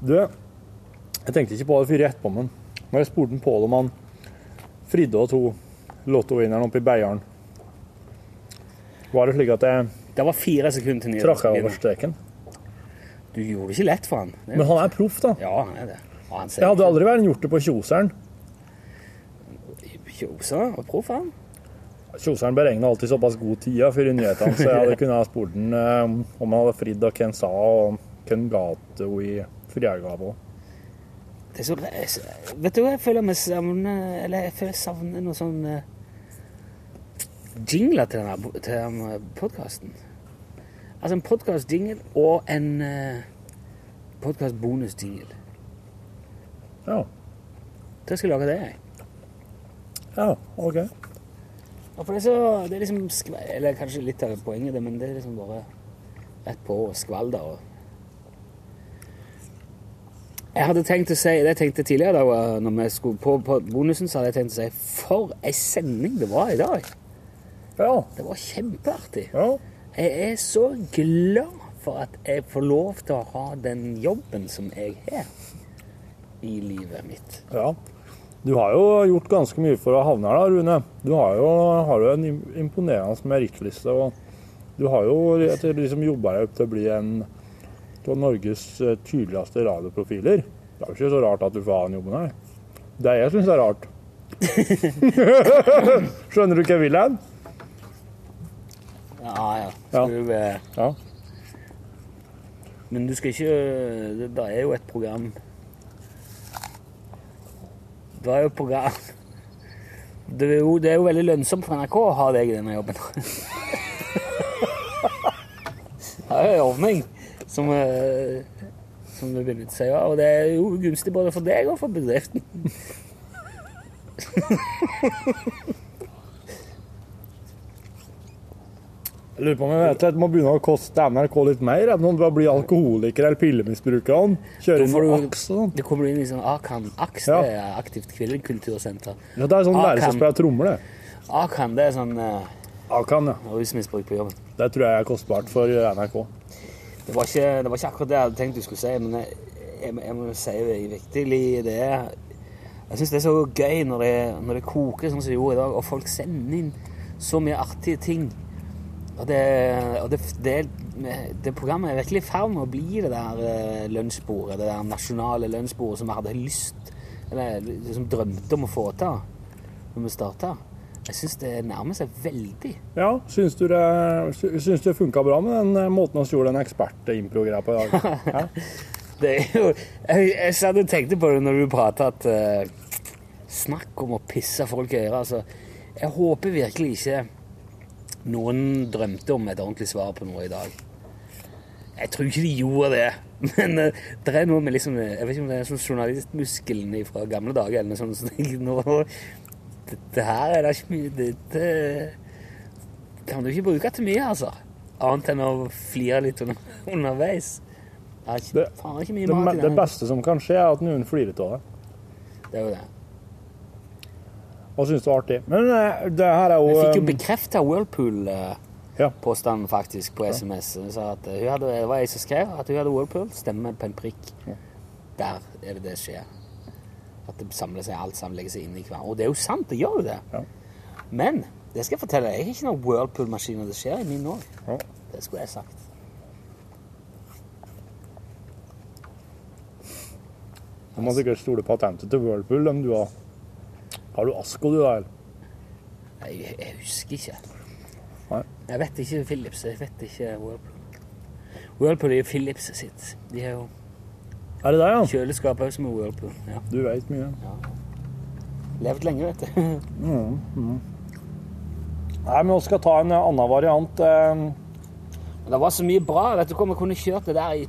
Du, jeg tenkte ikke på det før rett på, men når jeg spurte Pål om han fridde og to lottovinneren oppe i Beiarn, var det slik at jeg Det var fire sekunder til trakk jeg over streken. Du gjorde det ikke lett for han. Men han er proff, da. Ja, han er det. Han Jeg hadde aldri vært gjort det på Kjoseren. Kjoseren? og proff, han. Kjoseren beregna alltid såpass god tid før nyhetene, så jeg hadde kunnet ha spurt han eh, om han hadde fridd og hvem sa, og hvem ga i friergave òg. Det er så, jeg vet du hva jeg føler meg savner Eller jeg føler jeg savner noe sånn eh, jingler til denne, til denne podkasten. Altså en podkast-jingle og en uh, podkast-bonus-jingle. Ja. Jeg skal lage det, jeg. ja, OK. Og for det er så Det er liksom Eller kanskje litt av poenget, men det er liksom bare rett på og skvalder og Jeg hadde tenkt å si Det jeg tenkte tidligere da når vi skulle på, på bonusen, så hadde jeg tenkt å si For ei sending det var i dag! Ja. Det var kjempeartig. ja. Jeg er så glad for at jeg får lov til å ha den jobben som jeg har i livet mitt. Ja. Du har jo gjort ganske mye for å havne her, da, Rune. Du har jo, har jo en im- imponerende merittliste. og Du har jo liksom jobba deg opp til å bli en av Norges eh, tydeligste radioprofiler. Det er jo ikke så rart at du får ha den jobben her. Det er jeg syns er rart. Skjønner du hva jeg vil hen? Ja, ja. Ja. Skal du, eh, Ja. Men du skal ikke Det er jo et program Det er jo et program det er, jo, det er jo veldig lønnsomt for NRK å ha deg i denne jobben. Det er jo ordning som, eh, som du benytter seg av, og det er jo gunstig både for deg og for bedriften. Jeg lurer på om jeg vet at det må begynne å koste NRK litt mer enn om du blir alkoholiker eller pillemisbruker. Kjøre inn du- aks og sånn. Det kommer inn i sånn Akan Aks, Ja. det er aktivt kvinnekultursenter. Ja, det er sånn lærer som å Akan. spille trommer, det. Akan, det er sånn uh, Akan, ja. rusmisbruk på jobben. Det tror jeg er kostbart for NRK. Det var, ikke, det var ikke akkurat det jeg hadde tenkt du skulle si, men jeg, jeg, jeg må si det virkelig det Jeg syns det er så gøy når det, når det koker sånn som det gjorde i dag, og folk sender inn så mye artige ting Og det, og det, det, programmet er virkelig i ferd med å bli det der lønnsbordet, lunsjbordet, det der nasjonale lunsjbordet som vi hadde lyst Eller liksom drømte om å få til når vi starta. Jeg syns det nærmer seg veldig. Ja, syns du det, syns det funka bra med den eh, måten vi gjorde den ekspertimpro-greia på i dag? Ja. Det er jo Jeg, jeg satt og tenkte på det når du prata at uh, Snakk om å pisse folk i øret. Altså, jeg håper virkelig ikke noen drømte om et ordentlig svar på noe i dag. Jeg tror ikke de gjorde det. Men uh, det er noe med liksom Jeg vet ikke om det er sånn journalistmuskelen fra gamle dager eller noe sånt. Så nå, dette her er det ikke mye Dette kan du ikke bruke til mye, altså. Annet enn å flire litt under, underveis. Det er ikke, Det- faen ikke mye Det, mat i det den. beste som kan skje, er at noen flirer av det. Det er jo det. Og syns det var artig. Men eh, det her er jo Jeg fikk jo eh, bekrefta Whirlpool-påstanden Ja. faktisk på SMS. Hun sa at hun hadde, det var jeg som skrev at hun hadde Whirlpool. Stemmer på en prikk. Der er det det skjer. At det samler seg alt sammen, legger seg inn i hver. Og det er jo sant, det gjør jo det. Ja. Men det skal jeg fortelle deg, jeg har ikke noen Whirlpool-maskiner. Det skjer i min òg. Ja. Det skulle jeg sagt. Du må sikkert store patenter til Whirlpool, dem du har. Har du Asko, du, da? Jeg, jeg husker ikke. Nei. Jeg vet ikke Philips. Jeg vet ikke Whirlpool. Whirlpool er jo Philips sitt. De har jo Er det der, ja? kjøleskap òg, som er Whirlpool. Ja. Du veit mye. Levd lenge, vet du. Nei, men vi skal ta en eh, annen variant. eh, det var så mye bra. Vet du hva, Vi kunne kjørt det der i,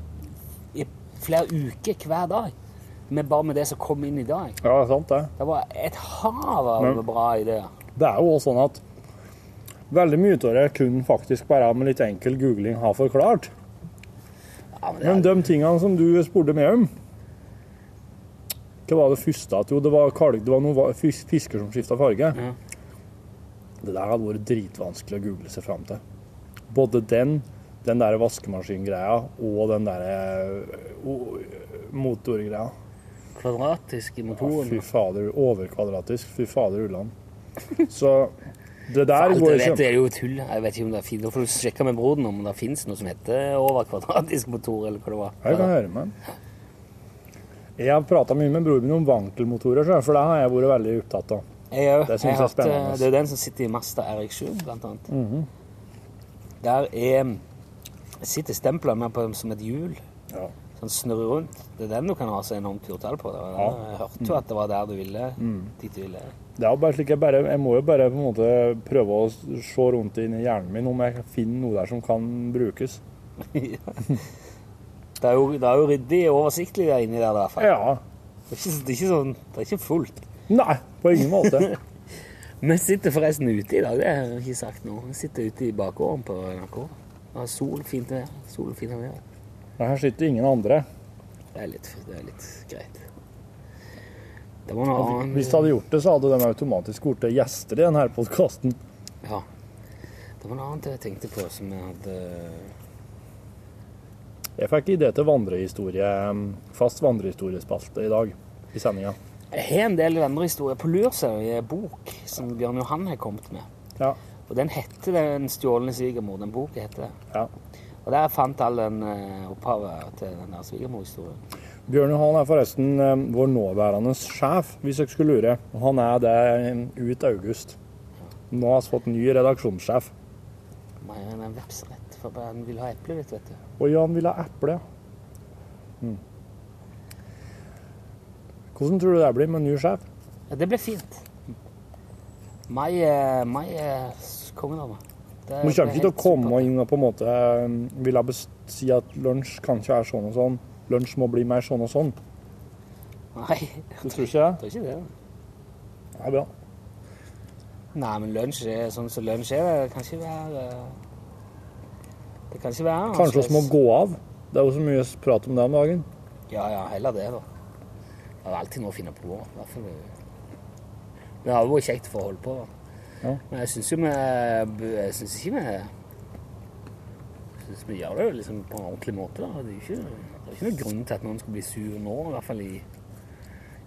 i flere uker hver dag. Med bare med det som kom inn i dag. Ja, det er sant, det. Det var et hav av Men- bra ideer. Det er jo også sånn at veldig mye av det kun faktisk bare med litt enkel googling har forklart. Ja, men er... Men de tingene som du spurte meg om Hva var det første? Jo, det var, kalk, det var noen fisker som skifta farge. Ja. Det der hadde vært dritvanskelig å google seg fram til. Både den, den der vaskemaskingreia og den der eh, motorgreia. kvadratisk i motoren. Fy fader, overkvadratisk. Fy fader ulland. Så det der går ikke. vet, er jo tull. Jeg vet ikke om det er fint. Da får du sjekke med broren om det fins noe som heter overkvadratisk motor, eller hva det var. Jeg kan høre med. Jeg har prata mye med broren min om vankelmotorer, for det har jeg vært veldig opptatt av. Jeg. Det syns Jeg er spennende. Det er den som sitter i Masta RX7, blant annet. Mhm. Der er sitter stempla med på som et hjul. Ja. Sånn snurrer rundt. Det er den du kan ha så enormt turtall på. Det var Ja. Jeg hørte jo at det var der du ville. Dit du ville. Det er jo bare slik jeg bare Jeg må jo bare på en måte prøve å se rundt i hjernen min om jeg finner noe der som kan brukes. Det er jo, det er jo ryddig og oversiktlig der inni der, i hvert fall. Ja. Det, er ikke, det, er ikke sånn, det er ikke fullt. Nei, på ingen måte. Vi sitter forresten ute i dag, det har jeg ikke sagt nå. Vi sitter ute i bakgården på NRK. Det er sol, fint vær. Sol, fint vær. Her sitter ingen andre. Det er litt, det er litt greit. Det var noe annet. Hvis de hadde gjort det, så hadde de automatisk blitt gjester i denne podkasten. Ja. Det var noe annet jeg tenkte på som jeg hadde Jeg fikk idé til vandrehistorie, fast vandrehistoriespalte i dag i sendinga. Jeg har en del vandrehistorier på lur, ser du, i en bok som Bjørn Johan har kommet med. Ja. Og den heter 'Den stjålne svigermor'. Den boka heter det. ja. Og der fant all den eh, opphavet til den der svigermorhistorien. Bjørn Johan er forresten eh, vår nåværende sjef, hvis dere skulle lure. Han er det ut august. Nå har vi fått ny redaksjonssjef. Men han er vepsrett, for han vil ha eple, vet du. Å ja, han vil ha eple. ja. Mm. Hvordan tror du det blir med ny sjef? Ja, det blir fint. Mai, eh, mai er kongenavn. Det- Hun det er kommer ikke til å komme og på en måte eh, ville si at lunsj kan ikke være sånn og sånn. Lunsj må bli mer sånn og sånn. Nei, Du tror ikke det? tror ikke det. Det er bra. Nei, men lunsj er sånn som lunsj er. Det kan ikke være eh, Det kan ikke være Kanskje vi må gå av. Det er jo så mye prat om det om dagen. Ja, ja, heller det, da. Det er alltid noe å finne på. Derfor. Det har jo vært kjekt for å holde på. Ja. Men jeg syns jo vi Jeg syns ikke vi Jeg syns vi gjør det jo liksom på en ordentlig måte. da. Det er jo ikke, det er ikke noen grunn til at noen skal bli sur nå, i hvert fall i,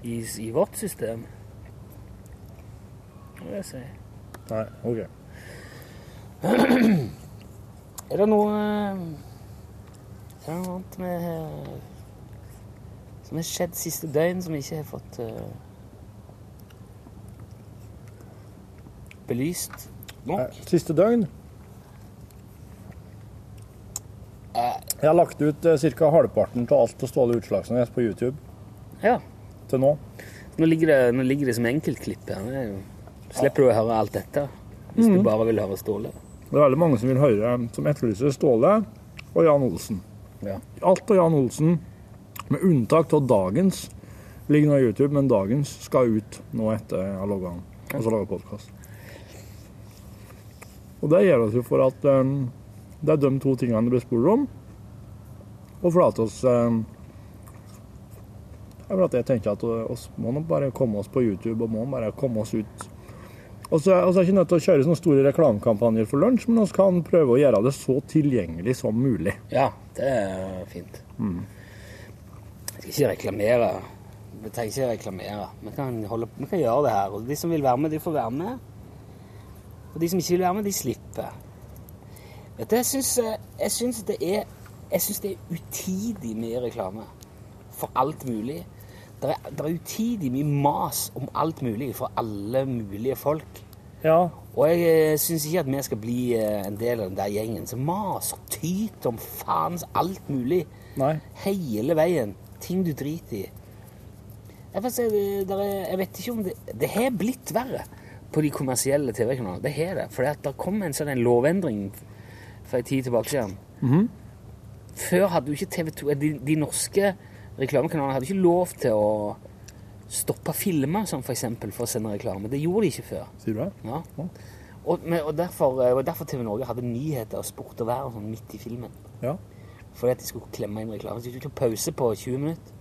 i, i vårt system. Det vil jeg si. Nei, OK. Er det noe Er det noe annet med eh, som har skjedd siste døgn som vi ikke har fått uh, belyst nok? Eh, Siste døgn. Eh, Jeg har lagt ut eh, ca. halvparten av alt til Ståle Utslagsnes på YouTube ja. til nå. Nå ligger det, nå ligger det som enkeltklipp her. Er slipper du å høre alt dette hvis du bare vil høre Ståle. Det er veldig mange som vil høre, som etterlyser Ståle og Jan Olsen. Ja. Alt av Jan Olsen, med unntak av dagens, ligger nå i YouTube, men dagens skal ut nå etter jeg har logget den, altså laget podkast. Og det gjør vi jo for at um, det er de to tingene det blir spurt om, og Flatås eh, jeg tenker at oss må bare komme oss på YouTube, og må bare komme oss ut. Og så er jeg ikke nødt til å kjøre sånne store reklamekampanjer for lunsj, men vi kan prøve å gjøre det så tilgjengelig som mulig. Ja, det er fint. Jeg skal ikke reklamere. Vi trenger ikke reklamere. Vi kan, holde, vi kan gjøre det her. Og de som vil være med, de får være med. Og de som ikke vil være med, de slipper. Jeg syns, jeg syns det er jeg syns det er utidig mye reklame for alt mulig. Det er, det er utidig mye mas om alt mulig for alle mulige folk. Ja, Og jeg syns ikke at vi skal bli eh, en del av den der gjengen som maser og tyter om faens alt mulig nei. hele veien. Ting du driter i. Jeg, si, det, er, jeg vet ikke om det Det har blitt verre på de kommersielle TV-kanalene. Det har det. For det kom en sånn en lovendring for en tid tilbake siden. Før hadde jo ikke TV 2 De, de norske reklamekanalene hadde ikke lov til å stoppe filmer, som for eksempel, for å sende reklame. Det gjorde de ikke før. Sier du det? Ja. Og, og derfor, eh, og derfor TV Norge hadde nyheter og sport og vær og sånn midt i filmen. Ja. Fordi at de skulle klemme inn reklame. Så de tok pause på 20 minutter.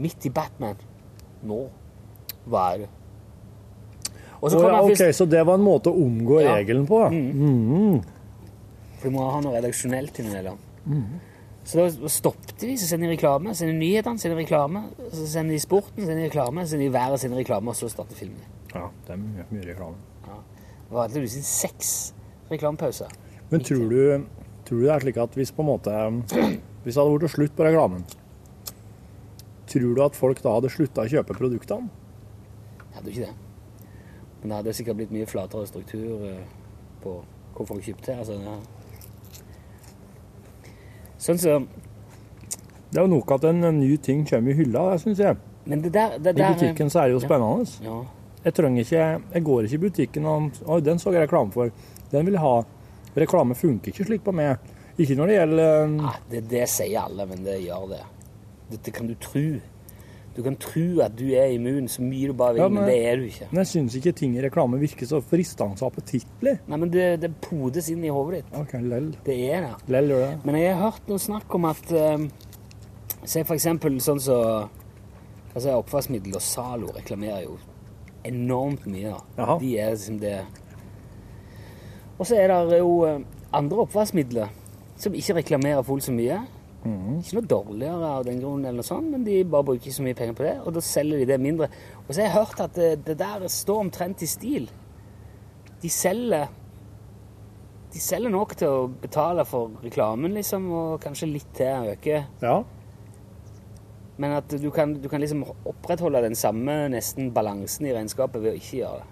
Midt i Batman. Nå. Hva er det? Kom ja, OK, så det var en måte å omgå Ja. regelen på? Mm. For de må ha noe redaksjonelt innimellom. Mhm. Så da stoppet de, så sender de reklame, sender de nyhetene, sender de reklame, så sender de sporten, sender de reklame, sender de været, sender reklame, og så starter filmen. Ja, det er mye, mye reklame. Det var til sin seks reklamepauser. Men tror du, tror du det er slik at hvis på en måte Hvis det hadde vært slutt på reklamen, tror du at folk da hadde slutta å kjøpe produktene? Jeg hadde jo ikke det. Men det hadde sikkert blitt mye flatere struktur eh, på hvor folk kjøpte. Altså, ja. Sånn som Det er jo nok at en ny ting kommer i hylla, syns jeg. Men det der, det I butikken så er det jo spennende. Ja. Jeg trenger ikke Jeg går ikke i butikken og Oi, den så jeg reklame for. Den vil jeg ha. Reklame funker ikke slik på meg. Ikke når det gjelder um, Ah, det, det sier alle, men det gjør det. Dette kan du tro. Du kan tro at du er immun så mye du bare vil, Ja, men, men- det er du ikke. Men jeg syns ikke ting i reklame virker så fristende og appetittlig. Nei, men det, det podes inn i hodet ditt. OK, lell. Det er det. Lell gjør det. Men jeg har hørt noe snakk om at um, Se for eksempel sånn så altså Oppvaskmiddel og Zalo reklamerer jo enormt mye. da. De er liksom det Og så er det jo eh, andre oppvaskmidler som ikke reklamerer fullt så mye. Ikke noe dårligere av den grunn, eller noe sånt, men de bare bruker ikke så mye penger på det, og da selger de det mindre. Og så har jeg hørt at det, det der står omtrent i stil. De selger De selger nok til å betale for reklamen, liksom, og kanskje litt til å øke. Ja. Men at du kan, du kan liksom opprettholde den samme nesten balansen i regnskapet ved å ikke gjøre det.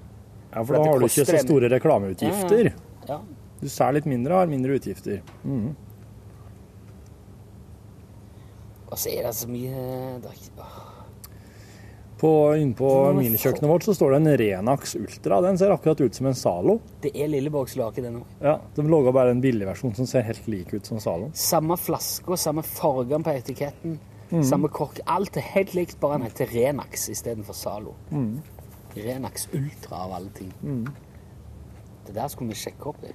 ja, For for da har du ikke så store reklameutgifter. Ja. Du selger litt mindre og har mindre utgifter. Mhm. Og så er det så mye det er ikke. På, Innpå minikjøkkenet vårt så står det en Renax Ultra. Den ser akkurat ut som en Zalo. Det er lille lake, det nå. Ja, De laga bare en billigversjon som ser helt lik ut som Zalo. Samme flaska, samme fargen på etiketten. mm. Samme kork. Alt er helt likt, bare den heter Renax istedenfor Zalo. Mm. Renax Ultra av alle ting. Det der skulle vi sjekke opp i.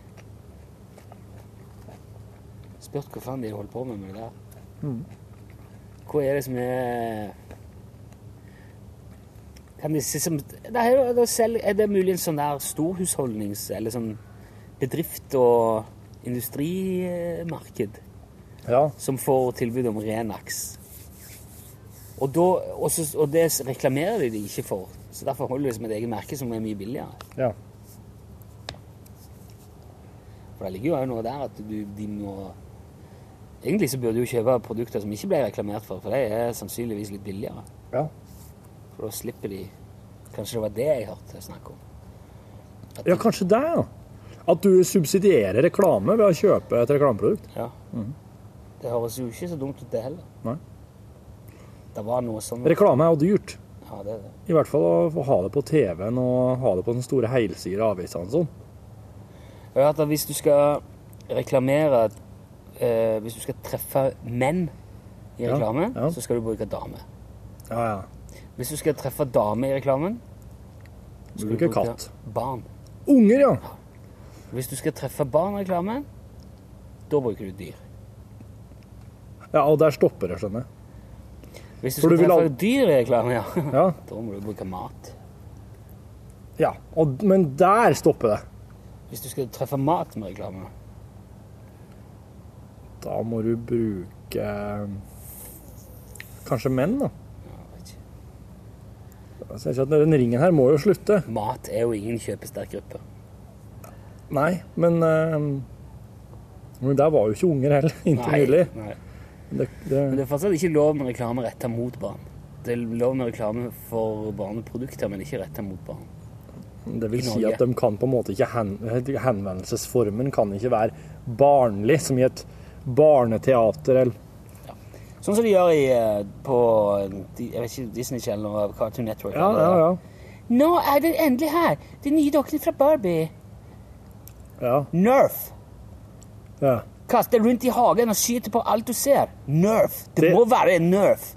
Spurt hva faen de holder på med med det der. Mhm. Hva er det som er Kan si som det er, det selv, er det mulig en sånn der storhusholdnings... Eller sånn bedrift- og industrimarked? Ja. som får tilbud om Renax. Og, da, og, så, og det reklamerer de ikke for, så derfor holder de det som et eget merke som er mye billigere. ja. For det ligger jo også noe der at du, de må Egentlig så burde du jo kjøpe produkter som ikke ble reklamert for, for de er sannsynligvis litt billigere. Ja. For da slipper de Kanskje det var det jeg hørte snakk om. At ja, kanskje det, ja. At du subsidierer reklame ved å kjøpe et reklameprodukt. Ja. Det høres jo ikke så dumt ut, det heller. Nei. Det var noe sånn Reklame er jo dyrt. Ja, det er det. I hvert fall å få ha det på TV-en og ha det på den store helsider av avisene sånn. Jeg har hørt at hvis du skal reklamere eh, Hvis du skal treffe menn i Ja, reklame, ja. så skal du bruke dame. Ja, ja. Hvis du skal treffe dame i reklamen, så skal du bruke katt. barn. Unger, ja. Hvis du skal treffe barn i reklamen, da bruker du dyr. Ja, og der stopper det, skjønner jeg. Hvis du For skal du treffe dyr i reklamen, ja, Ja, da må du bruke mat. ja. Og, men der stopper det. Hvis du skal treffe mat med reklame, Da må du bruke Kanskje menn, da. jeg ser ikke. Altså, jeg at Den ringen her må jo slutte. Mat er jo ingen kjøpesterk gruppe. Nei, men eh, Men der var jo ikke unger heller, inntil nylig. nei. Det, Men det, det er fortsatt ikke lov med reklame retta mot barn. Det er lov med reklame for barneprodukter, men ikke retta mot barn. det vil si at de kan på en måte ikke hen, Henvendelsesformen kan ikke være barnlig, som i et barneteater eller Sånn som de gjør i, eh, på jeg vet ikke, Disney Channel og Cartoon Network. Ja, ja, ja. Nå er det endelig her! De nye dokkene fra Barbie. ja, Nerf. ja. Kaster rundt i hagen og skyter på alt du ser. Nerf. Det, Det- må være en Nerf.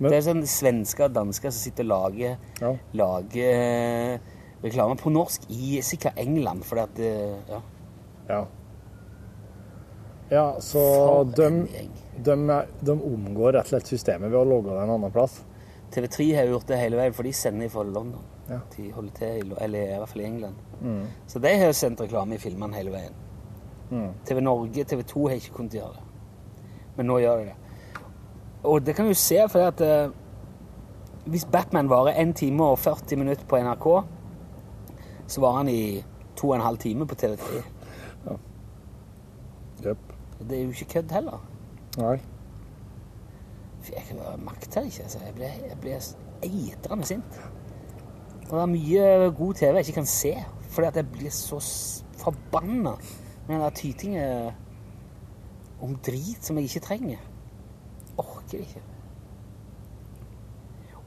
Men- Det er sånn svensker og dansker som sitter og lager, Ja. lager eh, reklame på norsk i sikkert England, fordi at eh, ja. ja. Ja, så de, de, de omgår rett og slett systemet ved å logge det en annen plass. TV3 har gjort det hele veien, for de sender fra London. Ja. De holder til eller i hvert fall i England. Så de har jo sendt reklame i filmene hele veien. Mm. TV Norge, TV 2 har ikke kunnet gjøre det. Men nå gjør de det. Og det kan du se, for at eh, hvis Batman varer 1 time og 40 minutter på NRK, så varer han i to og en halv time på TV3. Jep. Det er jo ikke kødd heller. Nei. For Jeg makter det ikke. Altså. Jeg blir, jeg blir eitrende sint. Og det er mye god TV jeg ikke kan se, fordi at jeg blir så forbanna med den der tytingen om drit som jeg ikke trenger. Orker det ikke.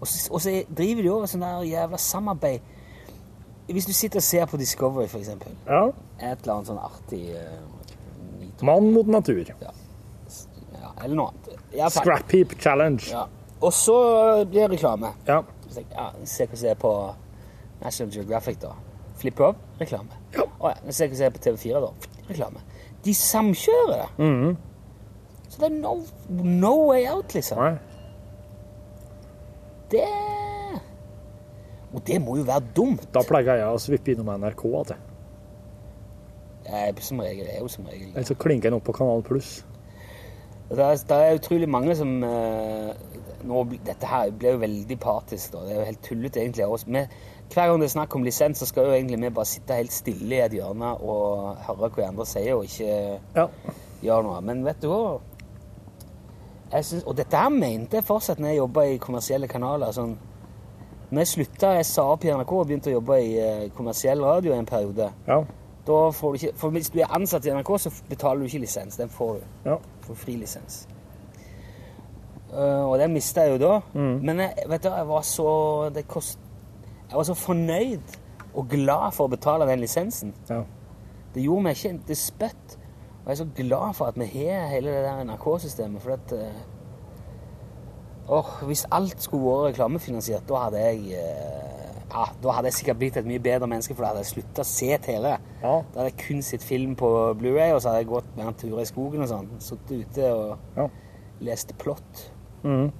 Og så, og så driver de over sånn der jævla samarbeid. Hvis du sitter og ser på Discovery, for eksempel, Ja. et eller annet sånn artig eh, Mann mot natur. ja, eller noe annet. Alle. Scrap Heap Challenge. Ja. Og så blir det reklame. Ja. Ja, se hva som er på National Geographic, da. Flipp opp, reklame. Ja. Å ja, se hva som er på TV4, da. Reklame. De samkjører det. Mhm. Så det er no, no way out, liksom. Nei. Det Og det må jo være dumt. Da pleier jeg å svippe innom NRK igjen. Jeg er som regel, jeg er jo som regel Eller så klinker den opp på Kanal Pluss. Det er, det er utrolig mange som eh, nå, Dette her blir jo veldig partisk. da. Det er jo helt tullete, egentlig. Også. Vi- hver gang det er snakk om lisens, så skal jo egentlig vi bare sitte helt stille i et hjørne og høre hva andre sier, og ikke Ja. gjøre noe. Men vet du hva? Synes, og dette her mente jeg fortsatt når jeg jobba i kommersielle kanaler. sånn når jeg slutta, jeg sa opp i NRK og begynte å jobbe i eh, kommersiell radio en periode. Ja. Da får du ikke, for Hvis du er ansatt i NRK, så betaler du ikke lisens. Den får du ja. for fri lisens. Eh, og den mista jeg jo da. Mm. Men jeg, vet du, jeg var så det kost, Jeg var så fornøyd og glad for å betale den lisensen. ja. Det gjorde meg ikke til spytt. Og jeg er så glad for at vi har hele det der NRK-systemet. For at uh, oh, Hvis alt skulle vært reklamefinansiert, da hadde jeg eh, ja, Da hadde jeg sikkert blitt et mye bedre menneske, for da hadde jeg slutta å se TV. Ja. Da hadde jeg kun sett film på Blu-ray, og så hadde jeg gått med en tur i skogen og sånn. Sittet ute og Ja. lest plott Mhm.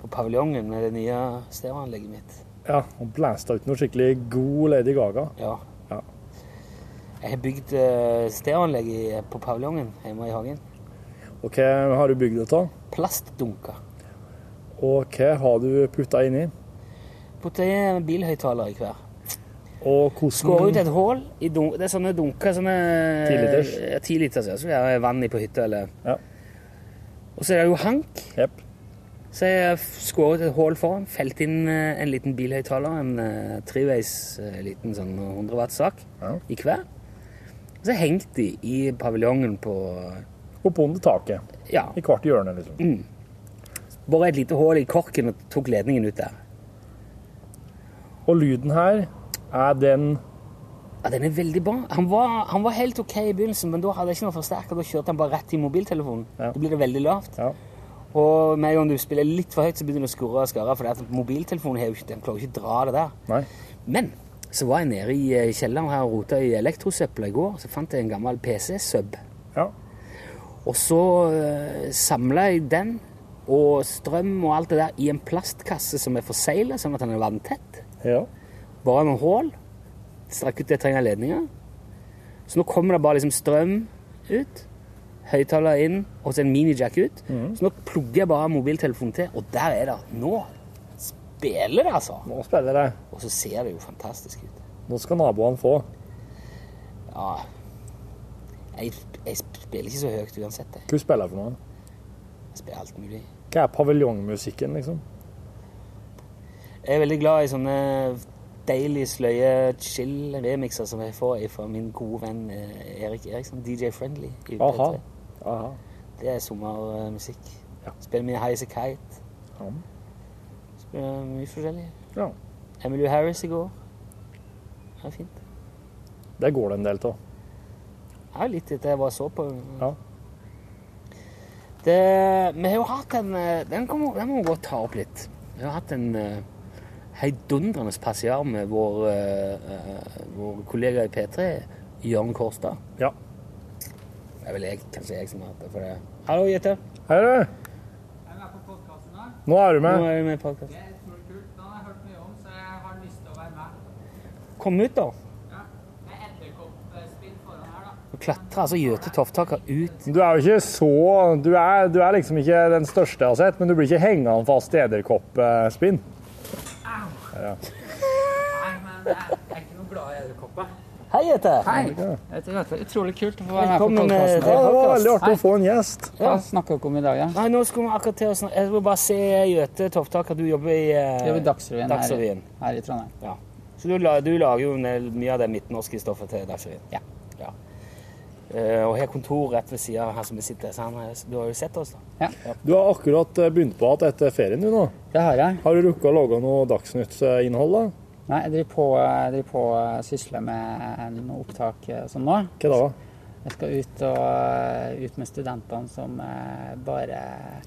på paviljongen med det nye stereoanlegget mitt. ja. Og blæsta ut noe skikkelig god Lady Gaga. Ja. Ja. Jeg har bygd uh, stereoanlegg på paviljongen hjemme i hagen. Og hva har du bygd det av? Plastdunker. Og hva har du putta inni? Putta i en bilhøyttaler i hver. Og Skårer ut et hull i dun Det er sånne dunker som er liters. Ja, ja. Så vi er vann i på hytta, eller Ja. Og så er det jo hank. Yep. Så jeg skåret et hull foran, felt inn eh, en liten bilhøyttaler, en uh, treveis eh, liten sånn 100 watt-sak, Ja. i hver. Og så hengte de i paviljongen på Oppunder taket. Ja, I hvert hjørne, liksom. bare et lite hull i korken og tok ledningen ut der. Og lyden her er den Ja, Den er veldig bra. Han var, han var helt OK i begynnelsen, men da hadde jeg ikke noe forsterker. Da kjørte han bare rett i mobiltelefonen. Ja. Da blir det veldig lavt. Ja. Og med en gang du spiller litt for høyt, så begynner det å skurre og skarre. For mobiltelefonen har jo ikke, den klarer ikke å dra det der. Nei. Men så var jeg nede i eh, kjelleren her og rota i elektrosøpla i går. Så fant jeg en gammel PC-sub. Ja. Og så uh, samla jeg den og strøm og alt det der i en plastkasse som er forseglet, sånn at den er vanntett. Ja. Bare noen hull. Strakk ut det trenger ledninger. Så nå kommer det bare liksom strøm ut. Høyttaler inn, og så en minijack ut. Så nå plugger jeg bare mobiltelefonen til, og der er det. Nå spiller det, altså. Nå spiller det. Og så ser det jo fantastisk ut. Nå skal naboene få. Ja Jeg, jeg spiller ikke så høyt uansett. Jeg, Hva spiller jeg for noe? jeg spiller alt mulig. Hva er paviljongmusikken, liksom? Jeg er veldig glad i sånne deilig sløye chill-remixer som jeg får fra min gode venn eh, Erik Eriksson, DJ Friendly. i Aha. Aha. Det er sommermusikk. Ja. Spiller mye High As A Kite. Ja. Spiller mye forskjellig. Ja. Emily Harris i går. Det er fint. Det går det en del av. Er litt etter jeg bare så på. Ja. Det, vi har jo hatt en eh, Den, vi- den må vi godt ta opp litt. Vi har hatt en uh, heidundrende passiar med vår, eh, eh, vår kollega i P3, Jørn Kårstad. Ja. Det er vel jeg, kanskje jeg som har hatt det for det. Hallo, Jette. Hei, du. Nå er du Nå er vi med i podcast. Det er utrolig kult. Den har jeg hørt mye om, så jeg har lyst til å være med. Kom ut, da. Ja. Det er edderkoppspill foran her, da. Nå klatrer altså Gjøte Toftaker ut. Du er jo ikke så du er, du er liksom ikke den største jeg har sett, men du blir ikke hengende fast i edderkoppspinn. Nei, men jeg er ikke noe glad i edderkopper. Hei, Jette. Hei. Det er utrolig kult å få være med på Velkommen, eh, podkasten. det var veldig artig å få en gjest. Hva snakker dere om i dag, da? Nei, nå skal vi akkurat til å snakke Jeg vil bare se Jøte Toftaker. Du jobber i eh, Det er jo Dagsrevyen her, Dagsrevyen. her i Trondheim. Ja. Så du, du lager jo mye av det midtnorske stoffet til Dagsrevyen? Ja. Ja. Eh, og har kontor rett ved sida av her som vi sitter. Så han, du har jo sett oss, da. Du har akkurat eh, begynt på igjen etter ferien du nå. Det har jeg. Har du rukket å lage noe Dagsnytt-innhold, da? Nei, jeg driver på, jeg driver på å sysle med noe opptak eh, sånn nå. Hva da? Jeg skal ut, og, eh, ut med studentene som eh, bare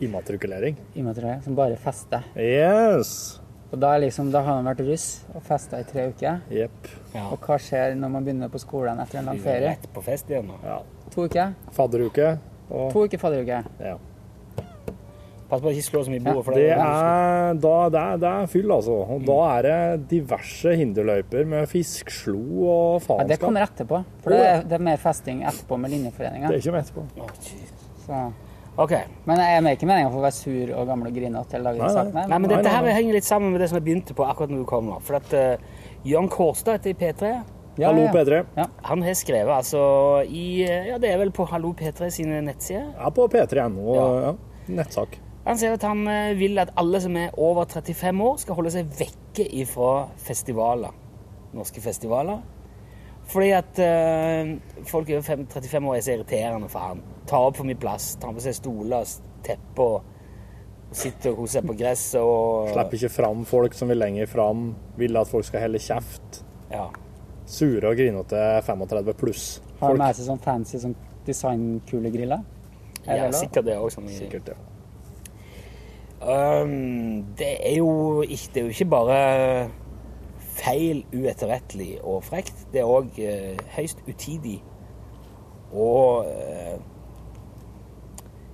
Immatrikulering? Immatrikulering, som bare fester. Yes. Og da, liksom, da har man vært russ og festa i tre uker. Yep. Ja. Og hva skjer når man begynner på skolen etter en lang er ferie? rett på fest igjen nå. Ja. To uker. Fadderuke. Og To uker fadderuke. ja. Pass på å ikke slå så mye i for Det det er, da, det, er, det er fyll, altså. Og da er det diverse hinderløyper med fiskslo og Ja, det kommer etterpå. For det er, det er mer festing etterpå med linjeforeninga. Det er ikke med etterpå. Oh. Så. OK. Men jeg er ikke meninga for å være sur og gammel og grinete til å lage Nei, nei. sakene. Nei, men dette her henger litt sammen med det som jeg begynte på akkurat når du kom nå. For at uh, Jørn Kårstad heter i P3. Ja, Hallo, ja. P3. Han har skrevet altså i eh, Ja, det er vel på Hallo P3 sine nettsider. Er på p3.no. Ja. Ja. Nettsak. Han sier at han eh, vil at alle som er over 35 år, skal holde seg vekke ifra festivaler. Norske festivaler. Fordi at eh, folk over 35 år er så irriterende han. Tar opp for mye plass, tar på seg stoler, teppe og sitter og koser seg på gresset og Slipper ikke fram folk som vil lenger fram. Vil at folk skal helle kjeft. Ja. Sure og grinete 35 pluss. Har Folk. med seg sånn fancy sånn designkulegriller. Er ja det sikkert det òg. Sånn i- Sikkert, ja. Um, det er jo ikke, det er jo ikke bare feil, uetterrettelig og frekt. Det er òg høyst utidig og eh,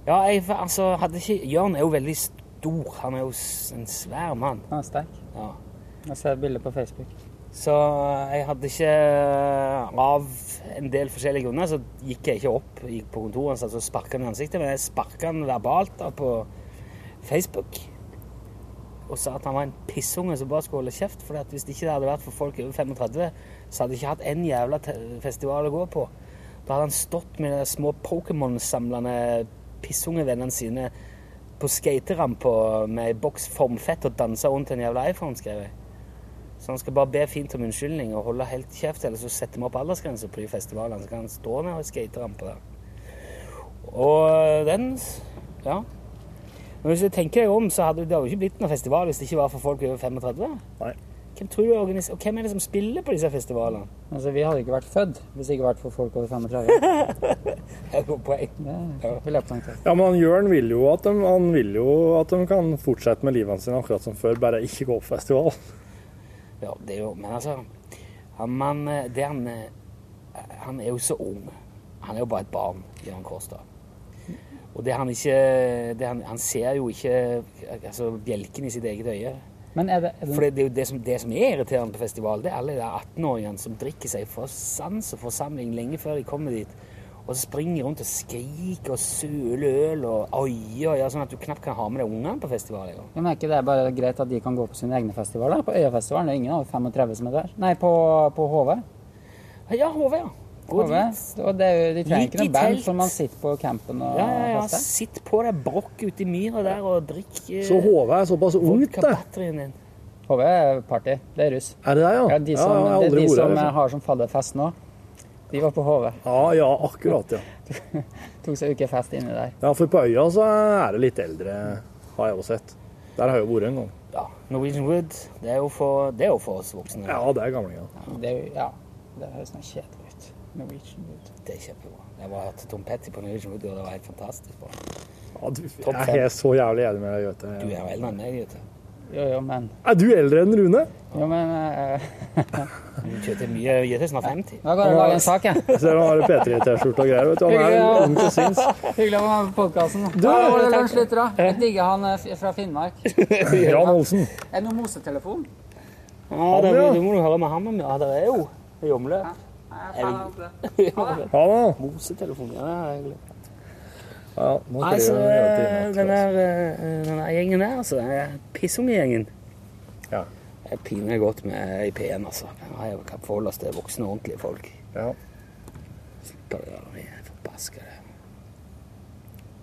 Ja, jeg altså hadde ikke Jørn er jo veldig stor. Han er jo en svær mann. Han er sterk. Ja. Jeg ser bilder på Facebook. Så jeg hadde ikke Av en del forskjellige grunner så gikk jeg ikke opp gikk på kontoret hans og sparka han i ansiktet, men jeg sparka han verbalt da på Facebook. Og sa at han var en pissunge som bare skulle holde kjeft. For hvis det ikke hadde vært for folk over 35, så hadde de ikke hatt en jævla festival å gå på. Da hadde han stått med de små Pokémon-samlende pissungevennene sine på skaterampa med ei boks formfett og dansa rundt en jævla iPhone, skrev jeg. Så han skal bare be fint om unnskyldning og holde helt kjeft, eller så setter vi opp aldersgrense på de festivalene, så kan han stå ned og skateramper der. Og den Ja. Men hvis du tenker deg om, så hadde det jo ikke blitt noen festival hvis det ikke var for folk over 35. Nei. Hvem tror du er og hvem er det som spiller på disse festivalene? Altså, vi hadde ikke vært født hvis det ikke vært for folk over 35. Det er godt poeng. Det vil jeg poengtere. Ja, men Jørn vil jo at de, han vil jo at de kan fortsette med livet sine akkurat som før, bare ikke gå på festival. Ja, det er jo Men altså han, man, det han, han er jo så ung. Han er jo bare et barn, Jørn Kårstad. Og det han ikke det han, han ser jo ikke altså, bjelken i sitt eget øye. Men er det, er For det, det, det, er det, som, det som er irriterende på festival, det er alle de 18-åringene som drikker seg for sans og forsamling lenge før de kommer dit. Og så springer rundt og skriker og søler øl og oier gjør sånn at du knapt kan ha med deg ungene på festival Ja. men er ikke det bare greit at de kan gå på sine egne festivaler? På Øyafestivalen det er ingen over 35 som er der. Nei, på, på HV. Ja, HV, ja. HV. Og det er jo, de trenger ikke noe band, som man sitter på campen og Ja, ja, ja. fester. Sitt på deg brokk ute i myra der og drikk eh, Så HV er såpass ungt, det. HV er party. Det er russ. Er det det, ja? Ja, de som, ja, jeg har det er de som eh, har som fadderfest nå. De var på HV. Ja, ja, akkurat, ja. Tok seg ukefest inni der. Ja, for på øya så er det litt eldre, har jeg jo sett. Der har jeg jo vært en gang. Ja, Norwegian Wood, det er jo for, det er jo for oss voksne. Ja, det er gamlinger. Det er jo, ja, det høres noe kjedelig ut. Norwegian Wood. Det er kjempebra. Jeg var hatt Tom Petty på Norwegian Wood, og det var helt fantastisk bra. Ja, du, jeg er så jævlig enig med deg, Gaute. Du er jo eldre enn meg, vet. Jo, jo, men Er du eldre enn Rune? Jo, men uh... Du kjører mye, er snart 50. Da går jeg og lager en sak, jeg. Jeg ser han har P3-T-skjorte og greier. vet du. Han er ung til sinns. Hyggelig å være med på podkasten. Du, Ja, det? Jeg digger han eh, fra Finnmark. Jan Olsen. Er det noen mosetelefon? Ja, det, er det må jo høre med han om. Ja, det er jo i omløp. Ja da. Mosetelefon, ja, det er hyggelig. Ja, nå Nei, så det mye til den der, eh, den der gjengen der, altså, pissungegjengen, Ja. Jeg piner godt med i P1, altså. Jeg kan forholde oss til voksne, ordentlige folk. Ja. Slipper det der, de er forbaskede.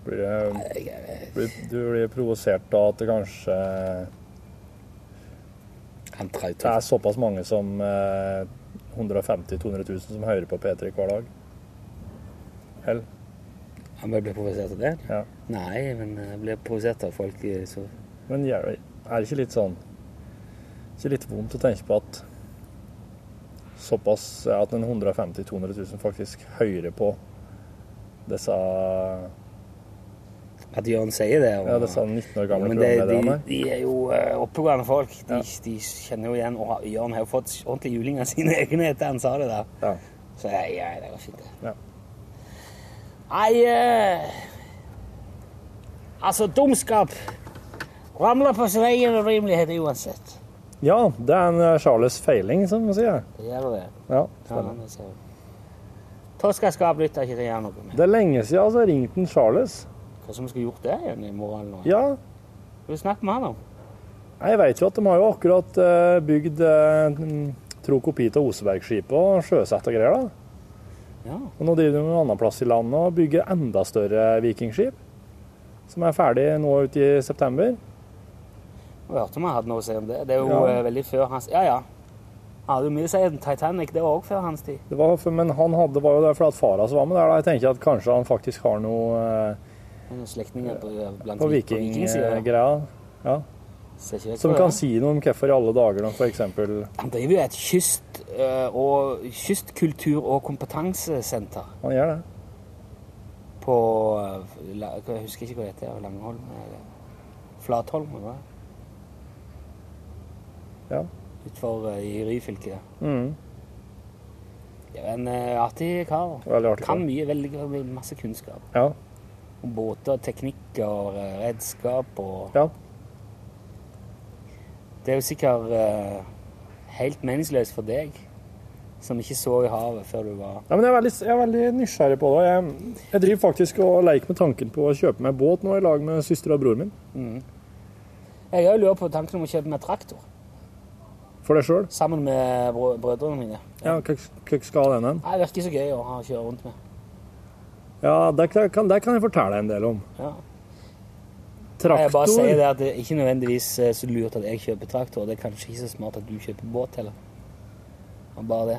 Blir det, Jeg er blir, du blir provosert da at det kanskje det er såpass mange som eh, 150 000-200 000 som hører på P3 hver dag? Eller? Han bare ble provosert av det? Ja. Nei, men jeg ble provosert av folk eh, så Men er det ikke litt sånn Ikke litt vondt å tenke på at såpass at en 150 000-200 000 faktisk hører på disse At Jørn sier det. og- Ja, disse 19 år gamle men det, de, de er jo uh, oppegående folk. De, Ja. de kjenner jo igjen Og Jørn har jo fått ordentlig juling av sine egne etter han sa det der. Ja. Så ja, ja, det var fint, det. Ja. Nei eh, Altså, dumskap ramler på sin egen urimelighet uansett. ja, det er en eh, Charles feiling, som man sier. Det gjør det. Ja, Toskaskap det lytter ikke til noe med. Det er lenge siden altså ringte en Charles. Hva som skal gjort det igjen i morgen? nå? Ja, Vil du snakke med han om? jeg vet jo at de har jo akkurat eh, bygd eh, tro kopi av Osebergskipet og sjøsett og greier. da. Ja. Og nå driver de en annen plass i landet og bygger enda større vikingskip. Som er ferdig nå ute i september. Jeg hørte han hadde noe å si om det. Det er jo Ja. eh, veldig før hans Ja, ja. Hadde jo mye å si om Titanic. Det var òg før hans tid. Det var, men han hadde, var jo der fordi at far hans var med der. da. Jeg tenker at kanskje han faktisk har noe Slektninger på, blant på vik- på vikingsida. Ja. Som kan si noe om hvorfor i alle dager de f.eks. Han driver jo et kyst- eh, og kystkultur- og kompetansesenter Han gjør det. på eh, Jeg husker ikke hva det heter. Langholm? Flatholm? Eller? Ja. Utenfor eh, i Ryfylke. Mm. Det er en eh, artig kar. Kan mye, veldig masse kunnskap. Ja. Om båter, teknikker, eh, redskap og ja. Det er jo sikkert uh, helt meningsløst for deg, som ikke så i havet før du var Ja, men jeg er, veldig, jeg er veldig nysgjerrig på det. Jeg, jeg driver faktisk og leker med tanken på å kjøpe meg båt nå i lag med søster og broren min. Jeg har jo lurt på tanken om å kjøpe meg traktor For deg sjøl? sammen med brødrene mine. Ja, hva skal den hen? Det virker så gøy å ha kjøre rundt med. Ja, det kan, det kan jeg fortelle deg en del om. Ja. Traktor Jeg bare sier det at det er ikke nødvendigvis eh, så lurt at jeg kjøper traktor. Det er kanskje ikke så smart at du kjøper båt heller. Og bare det.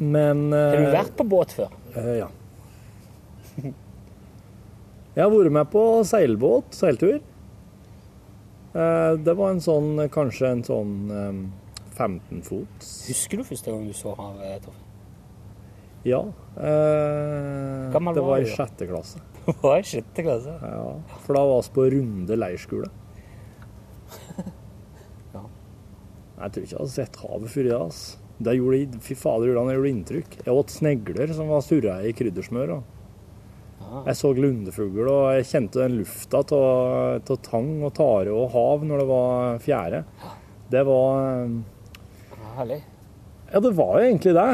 Men Har du eh, vært på båt før? eh, ja. Jeg har vært med på seilbåt, seiltur. Eh, Det var en sånn, kanskje en sånn eh, 15 fots. Husker du første gang du så havet? Torfinn? Ja. eh, Det var var i sjette klasse. Det var i sjette klasse. Ja, for da var vi på Runde leirskole. Ja. Jeg tror ikke jeg hadde sett havet før i dag. Det gjorde, fy fader, hvordan det gjorde inntrykk. Jeg åt snegler som var surra i kryddersmør. Ah. Jeg så lundefugl, og jeg kjente den lufta av tang og tare og hav når det var fjære. Det var eh, Herlig. Ja, det var jo egentlig det.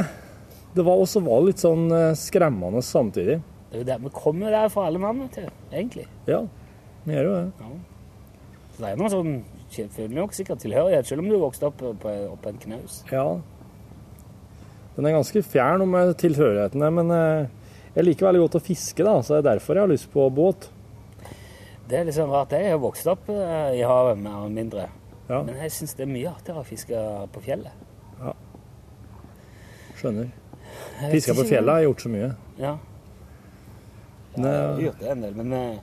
Det var også var litt sånn eh, skremmende samtidig. Det er jo der vi kommer der for alle mann, vet du. Egentlig. Ja, vi gjør jo det. Så det er noe sånn føler nok sikkert tilhørighet, selv om du vokste opp på, på en knaus. Ja. Den er ganske fjern om eh, tilhørighetene, men eh, jeg liker veldig godt å fiske, da, så det er derfor jeg har lyst på båt. Det er liksom rart. Jeg har vokst opp eh, i havet, mer eller mindre. Ja, Men jeg syns det er mye artigere å fiske på fjellet. Ja. skjønner. Jeg Fiska på fjellet har jeg gjort så mye. Ja. ja jeg har gjort det en del, men eh,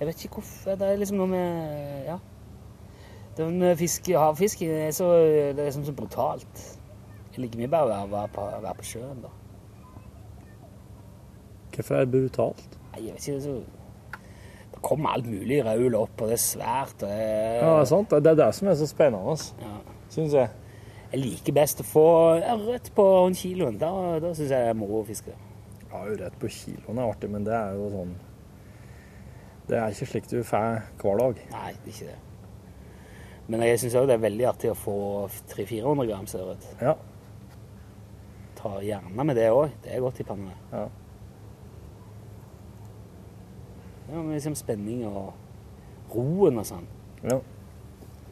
jeg vet ikke hvorfor. Det er liksom noe med Ja. Den eh, fiske, havfiske er så, det er liksom så brutalt. Jeg liker mye bare å være, på, være på sjøen, da. Hvorfor er det brutalt? Nei, jeg vet ikke, det er så Det kommer alt mulig raul opp, og det er svært, og det Ja, det er sant. Det er det som er så spennende, Ja. syns jeg. Jeg liker best å få ørret på kiloen. Da, da syns jeg det er moro å fiske. Ja, ørret på kiloen er artig, men det er jo sånn Det er ikke slik du får hver dag. Nei, det er ikke det. Men jeg syns òg det er veldig artig å få 300-400 grams ørret. Ja. Ta gjerne med det òg. Det er godt i panna. Ja. Det er liksom spenning og roen og sånn. ja.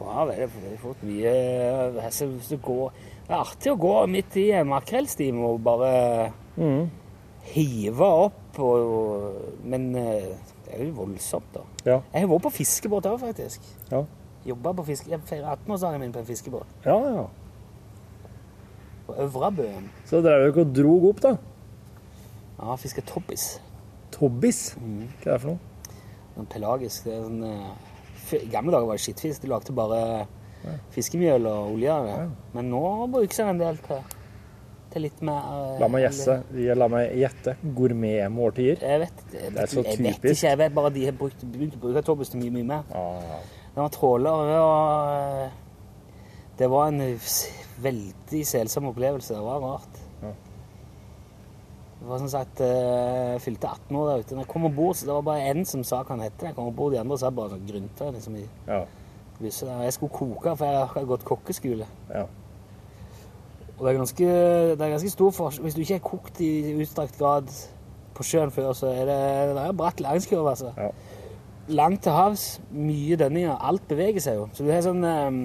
Er det er fått mye altså, hvis du går, Det er artig å gå midt i en makrellstim og bare mm. hive opp, og, men eh, det er jo voldsomt, da. Ja. Jeg har vært på fiskebåt òg, faktisk. Ja. Jobba på fiske... Jeg feirer 18-årsdagen min på en fiskebåt. ja, ja. På Øvrabøen. Så drev dere og drog opp, da? Ja, fiska tobbis. Tobbis? Mm. Hva er det for noe? Pelagisk. Det er sånn, eh, I gamle dager var det skittfisk. De lagde bare fiskemjøl og olje av. Ja. Men nå brukes den en del til, til litt mer eh, La meg gjesse. La meg gjette. Gourmetmåltider. Jeg vet, jeg Det er så jeg vet ikke. Jeg vet bare de har brukt, begynt å bruke tobbis til mye, mye mer. Ah, Det var tråler og eh, Det var en veldig selsom opplevelse. Det var rart. Det var som sagt Jeg fylte 18 år der ute. Når jeg kom om bord, så det var bare én som sa hva han het. Jeg kom om bord, de andre sa bare sånn grynta liksom, i ja. lyset. Jeg skulle koke, for jeg har gått kokkeskole. Ja. Og det er ganske, det er ganske stor forskjell. Hvis du ikke har kokt i utstrakt grad på sjøen før, så er det, det er bratt læringskurve, altså. Ja. Langt til havs, mye dønninger. Alt beveger seg jo. Så du har sånn eh,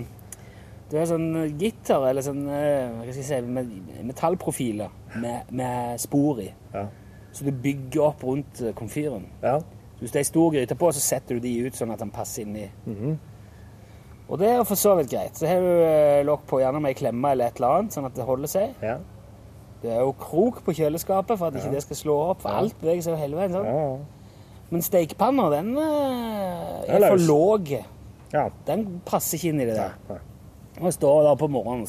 Du har sånn gitter, eller sånn eh, hva skal jeg si, metallprofiler med, med spor i. Ja. Så du bygger opp rundt eh, komfyren. ja. Hvis det er stor gryte på, så setter du de ut sånn at den passer inni. -hmm. Og det er for så vidt greit. Så har du eh, lokk på gjerne med ei klemme eller et eller annet, sånn at det holder seg. Ja. Det er jo krok på kjøleskapet for at ikke det skal slå opp, for alt beveger seg jo hele veien. Sånn. ja. Men stekepanna, den eh, er er for låg. ja. Den passer ikke inn i det der. Og står der på morgenen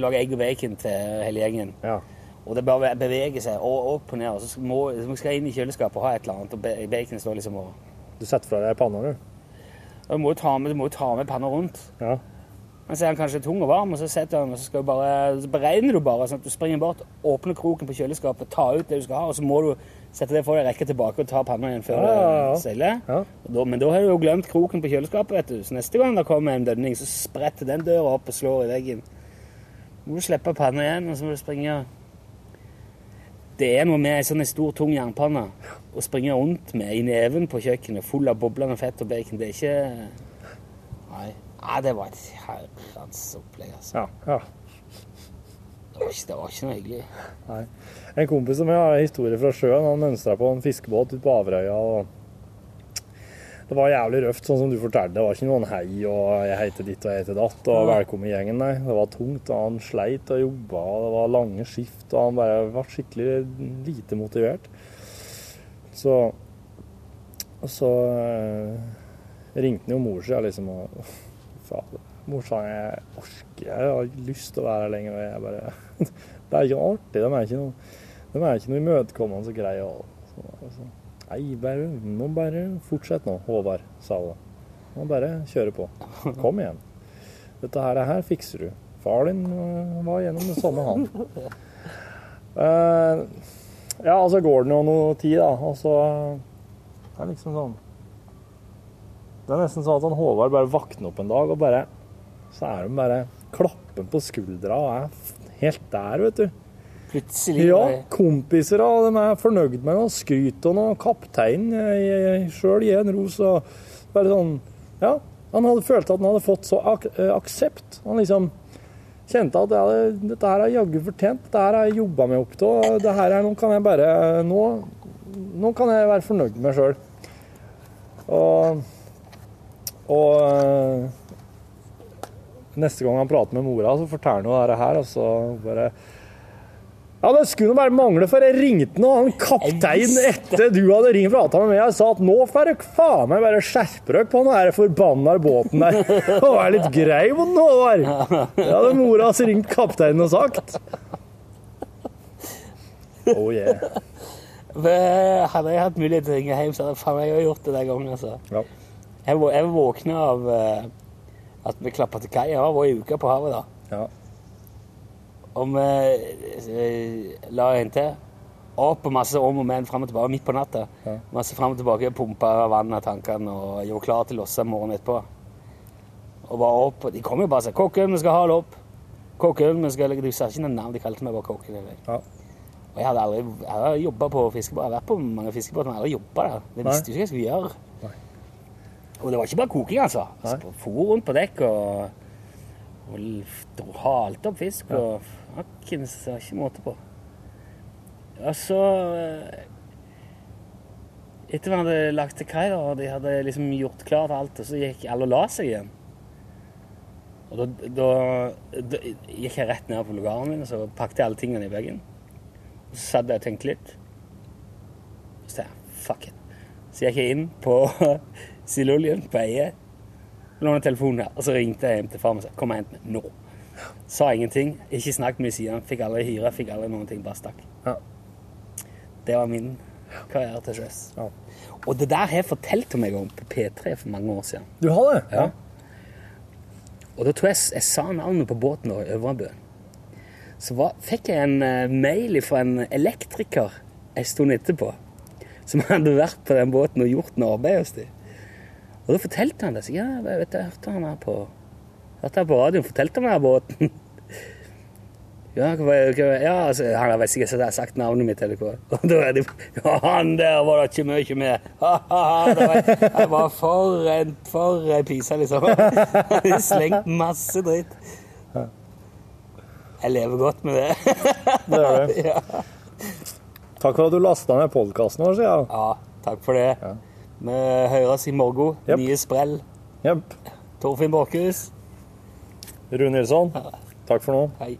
lage egg og bacon til hele gjengen. ja. Og det bare beveger seg opp og ned. Og så må, så skal jeg inn i kjøleskapet og ha et eller annet, og ba- bacon står liksom og Du setter fra deg panna, du? Du må jo ta med, må ta med panna rundt. Ja. Men så er den kanskje tung og varm, og så setter den, og så, bare, så beregner du bare sånn at du springer bort, åpner kroken på kjøleskapet, tar ut det du skal ha, og så må du sette det for deg, rekke tilbake og ta panna igjen før Ja, ja, ja. det seiler. Da, men da har du jo glemt kroken på kjøleskapet, vet du. Så neste gang det kommer en dønning, så spretter den døra opp og slår i veggen. Må du slippe panna igjen, og så må du springe Det er noe med ei sånn stor, tung jernpanne å springe rundt med i neven på kjøkkenet, full av boblende fett og bacon. Det er ikke Nei. Ja, det var et herrens opplegg, altså. Ja, ja. Det var ikke, det var ikke noe hyggelig. Nei. En kompis som jeg har historie fra sjøen, han mønstra på en fiskebåt ute på Averøya. og Det var jævlig røft, sånn som du fortalte. Det var ikke noen hei og 'jeg heter ditt og jeg heter datt' og 'velkommen i gjengen', nei. Det var tungt, og han sleit og jobba, og det var lange skift, og han bare ble skikkelig lite motivert. Så så eh, ringte han jo mor si liksom og Fader. Mor sa jeg orker, jeg har ikke lyst til å være her lenger. Og jeg bare Det er ikke noe artig. De er ikke noe, de er ikke noe imøtekommende og greie. Og, så, så. Nei, bare, nå bare fortsett nå, Håvard, sa hun. Nå bare kjøre på. Kom igjen. Dette her, det her fikser du. Far din øh, var gjennom det samme, han. Uh, ja, altså går det nå noe tid, da, og så Det er liksom sånn Det er nesten sånn at han Håvard bare våkner opp en dag, og bare Så er de bare klappen på skuldra og er helt der, vet du. Plutselig Ja, kompiser og de er fornøyd med noe skryt og noe kaptein. Jeg sjøl gir en ros og bare sånn Ja, han hadde følt at han hadde fått så ak eh, aksept. Han liksom kjente at hadde, dette her er jaggu fortjent. Dette her har jeg jobba meg opp til. Dette det her er, Nå kan jeg bare Nå, nå kan jeg være fornøyd med sjøl. Og, og eh, neste gang han prater med mora, så forteller han jo dette her, og så bare ja, Det skulle bare mangle, for jeg ringte nå han kapteinen etter du hadde ringt og prata med meg og sa at nå får dere faen meg bare skjerpe dere på den forbanna båten der. Og være litt grei mot den, Håvard. Det hadde mora hans ringt kapteinen og sagt. Oh yeah. Hadde jeg hatt mulighet til å ringe hjem, så hadde faen jeg gjort det den gangen. altså. Ja. Jeg, jeg våkna av eh, at vi klappa til kai. Jeg vært ei uke på havet da. Ja. Og vi eh, la en til. Opp og masse om og men fram og tilbake midt på natta. Ja. Masse fram og tilbake, pumpa vann av tankene og gjorde klar til å losse morgenen etterpå. Og var opp, og De kom jo bare og sa 'Kokken, vi skal ha det opp'. Kokken, vi skal Du sa ikke noe navn, de kalte meg bare Kokken. eller? Ja. Og jeg hadde aldri jeg hadde jobba på fiskebåt. Jeg har vært på mange fiskebåter, men aldri jobba der. Det visste jo ikke hva jeg skulle gjøre. Nei. Og det var ikke bare koking, altså. altså For rundt på dekk og, og halte opp fisk. Og fakkens, det var ikke måte på. Og så eh, Etter vi hadde lagt til kai, og de hadde liksom gjort klart alt, og så gikk alle og la seg igjen. Og da, da, da gikk jeg rett ned på lugaren min og så pakket jeg alle tingene i bagen. Og så satt jeg og tenkte litt. Så sa jeg fuck it. Så gikk jeg inn på Siloljen på Eie, lånte telefonen her, og så ringte jeg hjem til far og sa kom og hent meg nå. Sa ingenting, ikke snakket mye siden, fikk aldri hyre, fikk aldri noen ting, bare stakk. Ja. Det var min karriere til sjøs. Ja. Og det der har jeg fortalt meg om på P3 for mange år siden. Du har det? Ja. Og da tror jeg jeg sa navnet på båten vår, Øvrebø. Så var, fikk jeg en uh, mail fra en elektriker en stund etterpå, som hadde vært på den båten og gjort noe arbeid hos dem. Og da fortalte han det. Så ja, vet du, jeg hørte han her på, hørte jeg på radioen fortalte om denne båten. Ja, hva, hva, ja altså, han har sikkert så- sagt navnet mitt, eller hva. Og da er det Ja, han der var det ikke mye med. Ha, ha, ha, det var, for en, for en pise, liksom. Slengt masse dritt. Jeg lever godt med det. Det gjør du. Ja. Takk for at du lasta ned podkasten vår, sier jeg. ja, takk for det. Vi høres i morgen. Yep. Nye sprell. Yep. Torfinn Borchhus. Rune Nilsson, takk for nå. Hei.